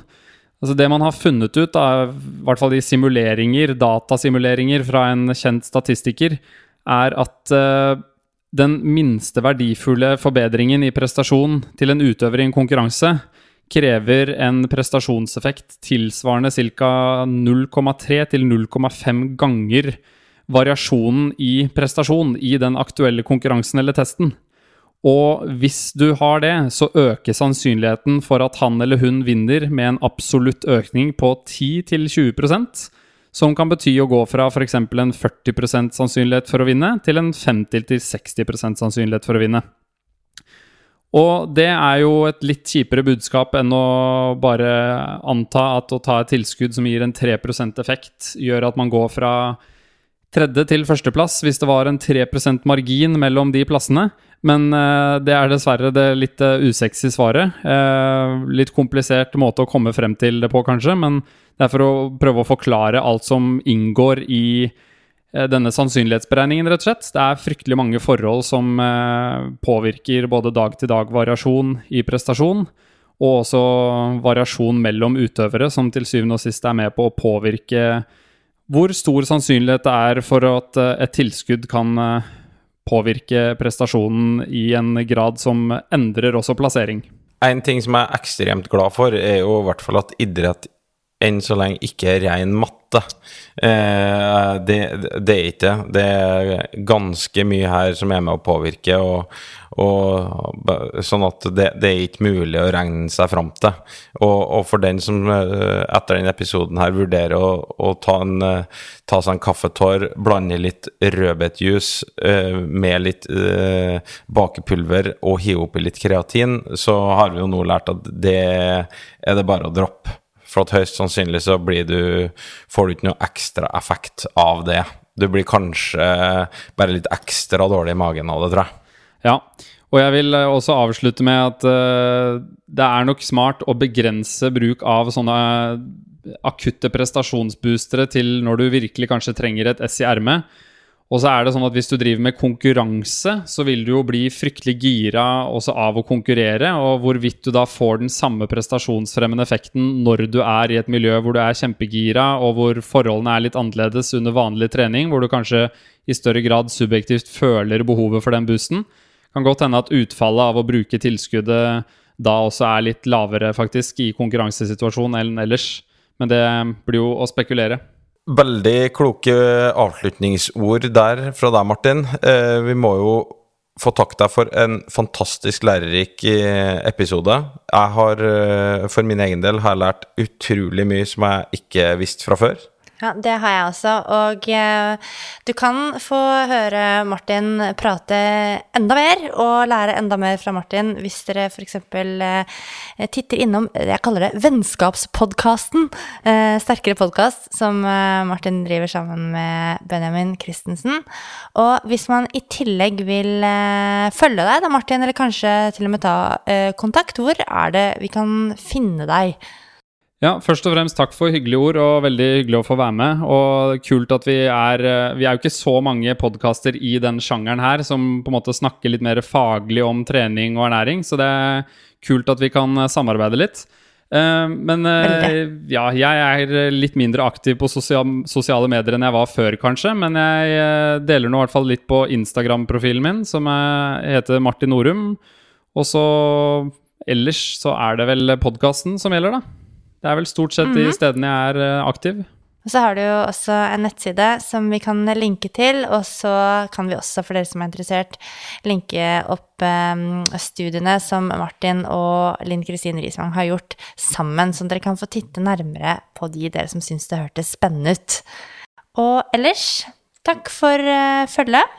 Altså Det man har funnet ut, da, i hvert fall i simuleringer, datasimuleringer fra en kjent statistiker, er at uh, den minste verdifulle forbedringen i prestasjon til en utøver i en konkurranse krever en prestasjonseffekt tilsvarende ca. 0,3 til 0,5 ganger variasjonen i prestasjon i den aktuelle konkurransen eller testen. Og hvis du har det, så øker sannsynligheten for at han eller hun vinner med en absolutt økning på 10-20% som kan bety å gå fra f.eks. en 40% sannsynlighet for å vinne til en 50-60% sannsynlighet for å vinne. Og det er jo et litt kjipere budskap enn å bare anta at å ta et tilskudd som gir en 3% effekt, gjør at man går fra tredje til førsteplass hvis det var en 3% margin mellom de plassene. Men eh, det er dessverre det litt uh, usexy svaret. Eh, litt komplisert måte å komme frem til det på, kanskje, men det er for å prøve å forklare alt som inngår i denne sannsynlighetsberegningen, rett og slett. Det er fryktelig mange forhold som påvirker både dag-til-dag-variasjon i prestasjon, og også variasjon mellom utøvere, som til syvende og sist er med på å påvirke hvor stor sannsynlighet det er for at eh, et tilskudd kan eh, påvirke prestasjonen i en grad som endrer også plassering? En ting som jeg er ekstremt glad for, er jo i hvert fall at idrett enn så lenge ikke ren matte. Eh, det, det er ikke det. Det er ganske mye her som er med å påvirke, og, og sånn at det, det, er ikke mulig å regne seg fram til. Og, og, for den som eh, etter denne episoden her vurderer å, å ta, en, eh, ta, seg en kaffetår, blande litt rødbetjuice eh, med litt eh, bakepulver og hive oppi litt kreatin, så har vi jo nå lært at det er det bare å droppe. For at høyst sannsynlig så du, får du ikke noe ekstra effekt av det. Du blir kanskje bare litt ekstra dårlig i magen av det, tror jeg. Ja, og jeg vil eh, også avslutte med at uh, det er nok smart å begrense bruk av sånne akutte prestasjonsboostere til når du virkelig kanskje trenger et S i ermet. Og så er det sånn at hvis du driver med konkurranse, så vil du jo bli fryktelig gira også av å konkurrere. Og hvorvidt du da får den samme prestasjonsfremmende effekten når du er i et miljø hvor du er kjempegira, og hvor forholdene er litt annerledes under vanlig trening, hvor du kanskje i større grad subjektivt føler behovet for den boosten. Kan godt hende at utfallet av å bruke tilskuddet da også er litt lavere, faktisk, i konkurransesituasjonen enn ellers. Men det blir jo å spekulere. Veldig kloke avslutningsord der fra deg, Martin. Eh, vi må jo få takke deg for en fantastisk lærerik eh, episode. Jeg har eh, for min egen del har lært utrolig mye som jeg ikke visste fra før. Ja, det har jeg også. Og eh, du kan få høre Martin prate enda mer og lære enda mer fra Martin hvis dere f.eks. Eh, titter innom Jeg kaller det Vennskapspodkasten. Eh, sterkere podkast som eh, Martin driver sammen med Benjamin Christensen. Og hvis man i tillegg vil eh, følge deg, da, Martin, eller kanskje til og med ta eh, kontakt, hvor er det vi kan finne deg? Ja, først og fremst takk for hyggelige ord, og veldig hyggelig å få være med. Og kult at vi er eh, Vi er jo ikke så mange podkaster i den sjangeren her som på en måte snakker litt mer faglig om trening og ernæring, så det er kult at vi kan eh, samarbeide litt. Uh, men ja, jeg er litt mindre aktiv på sosiale medier enn jeg var før, kanskje. Men jeg deler nå i hvert fall litt på Instagram-profilen min, som heter Martin Norum. Og så ellers så er det vel podkasten som gjelder, da. Det er vel stort sett de mhm. stedene jeg er eh, aktiv. Og så har du jo også en nettside som vi kan linke til, og så kan vi også, for dere som er interessert, linke opp um, studiene som Martin og Linn Kristin Risvang har gjort sammen, så dere kan få titte nærmere på de dere som syns det hørtes spennende ut. Og ellers, takk for uh, følget.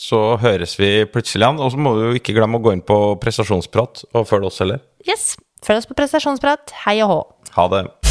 Så høres vi plutselig an, og så må du jo ikke glemme å gå inn på prestasjonsprat og følge oss heller. Yes. Følg oss på prestasjonsprat. Hei og hå. Ha det.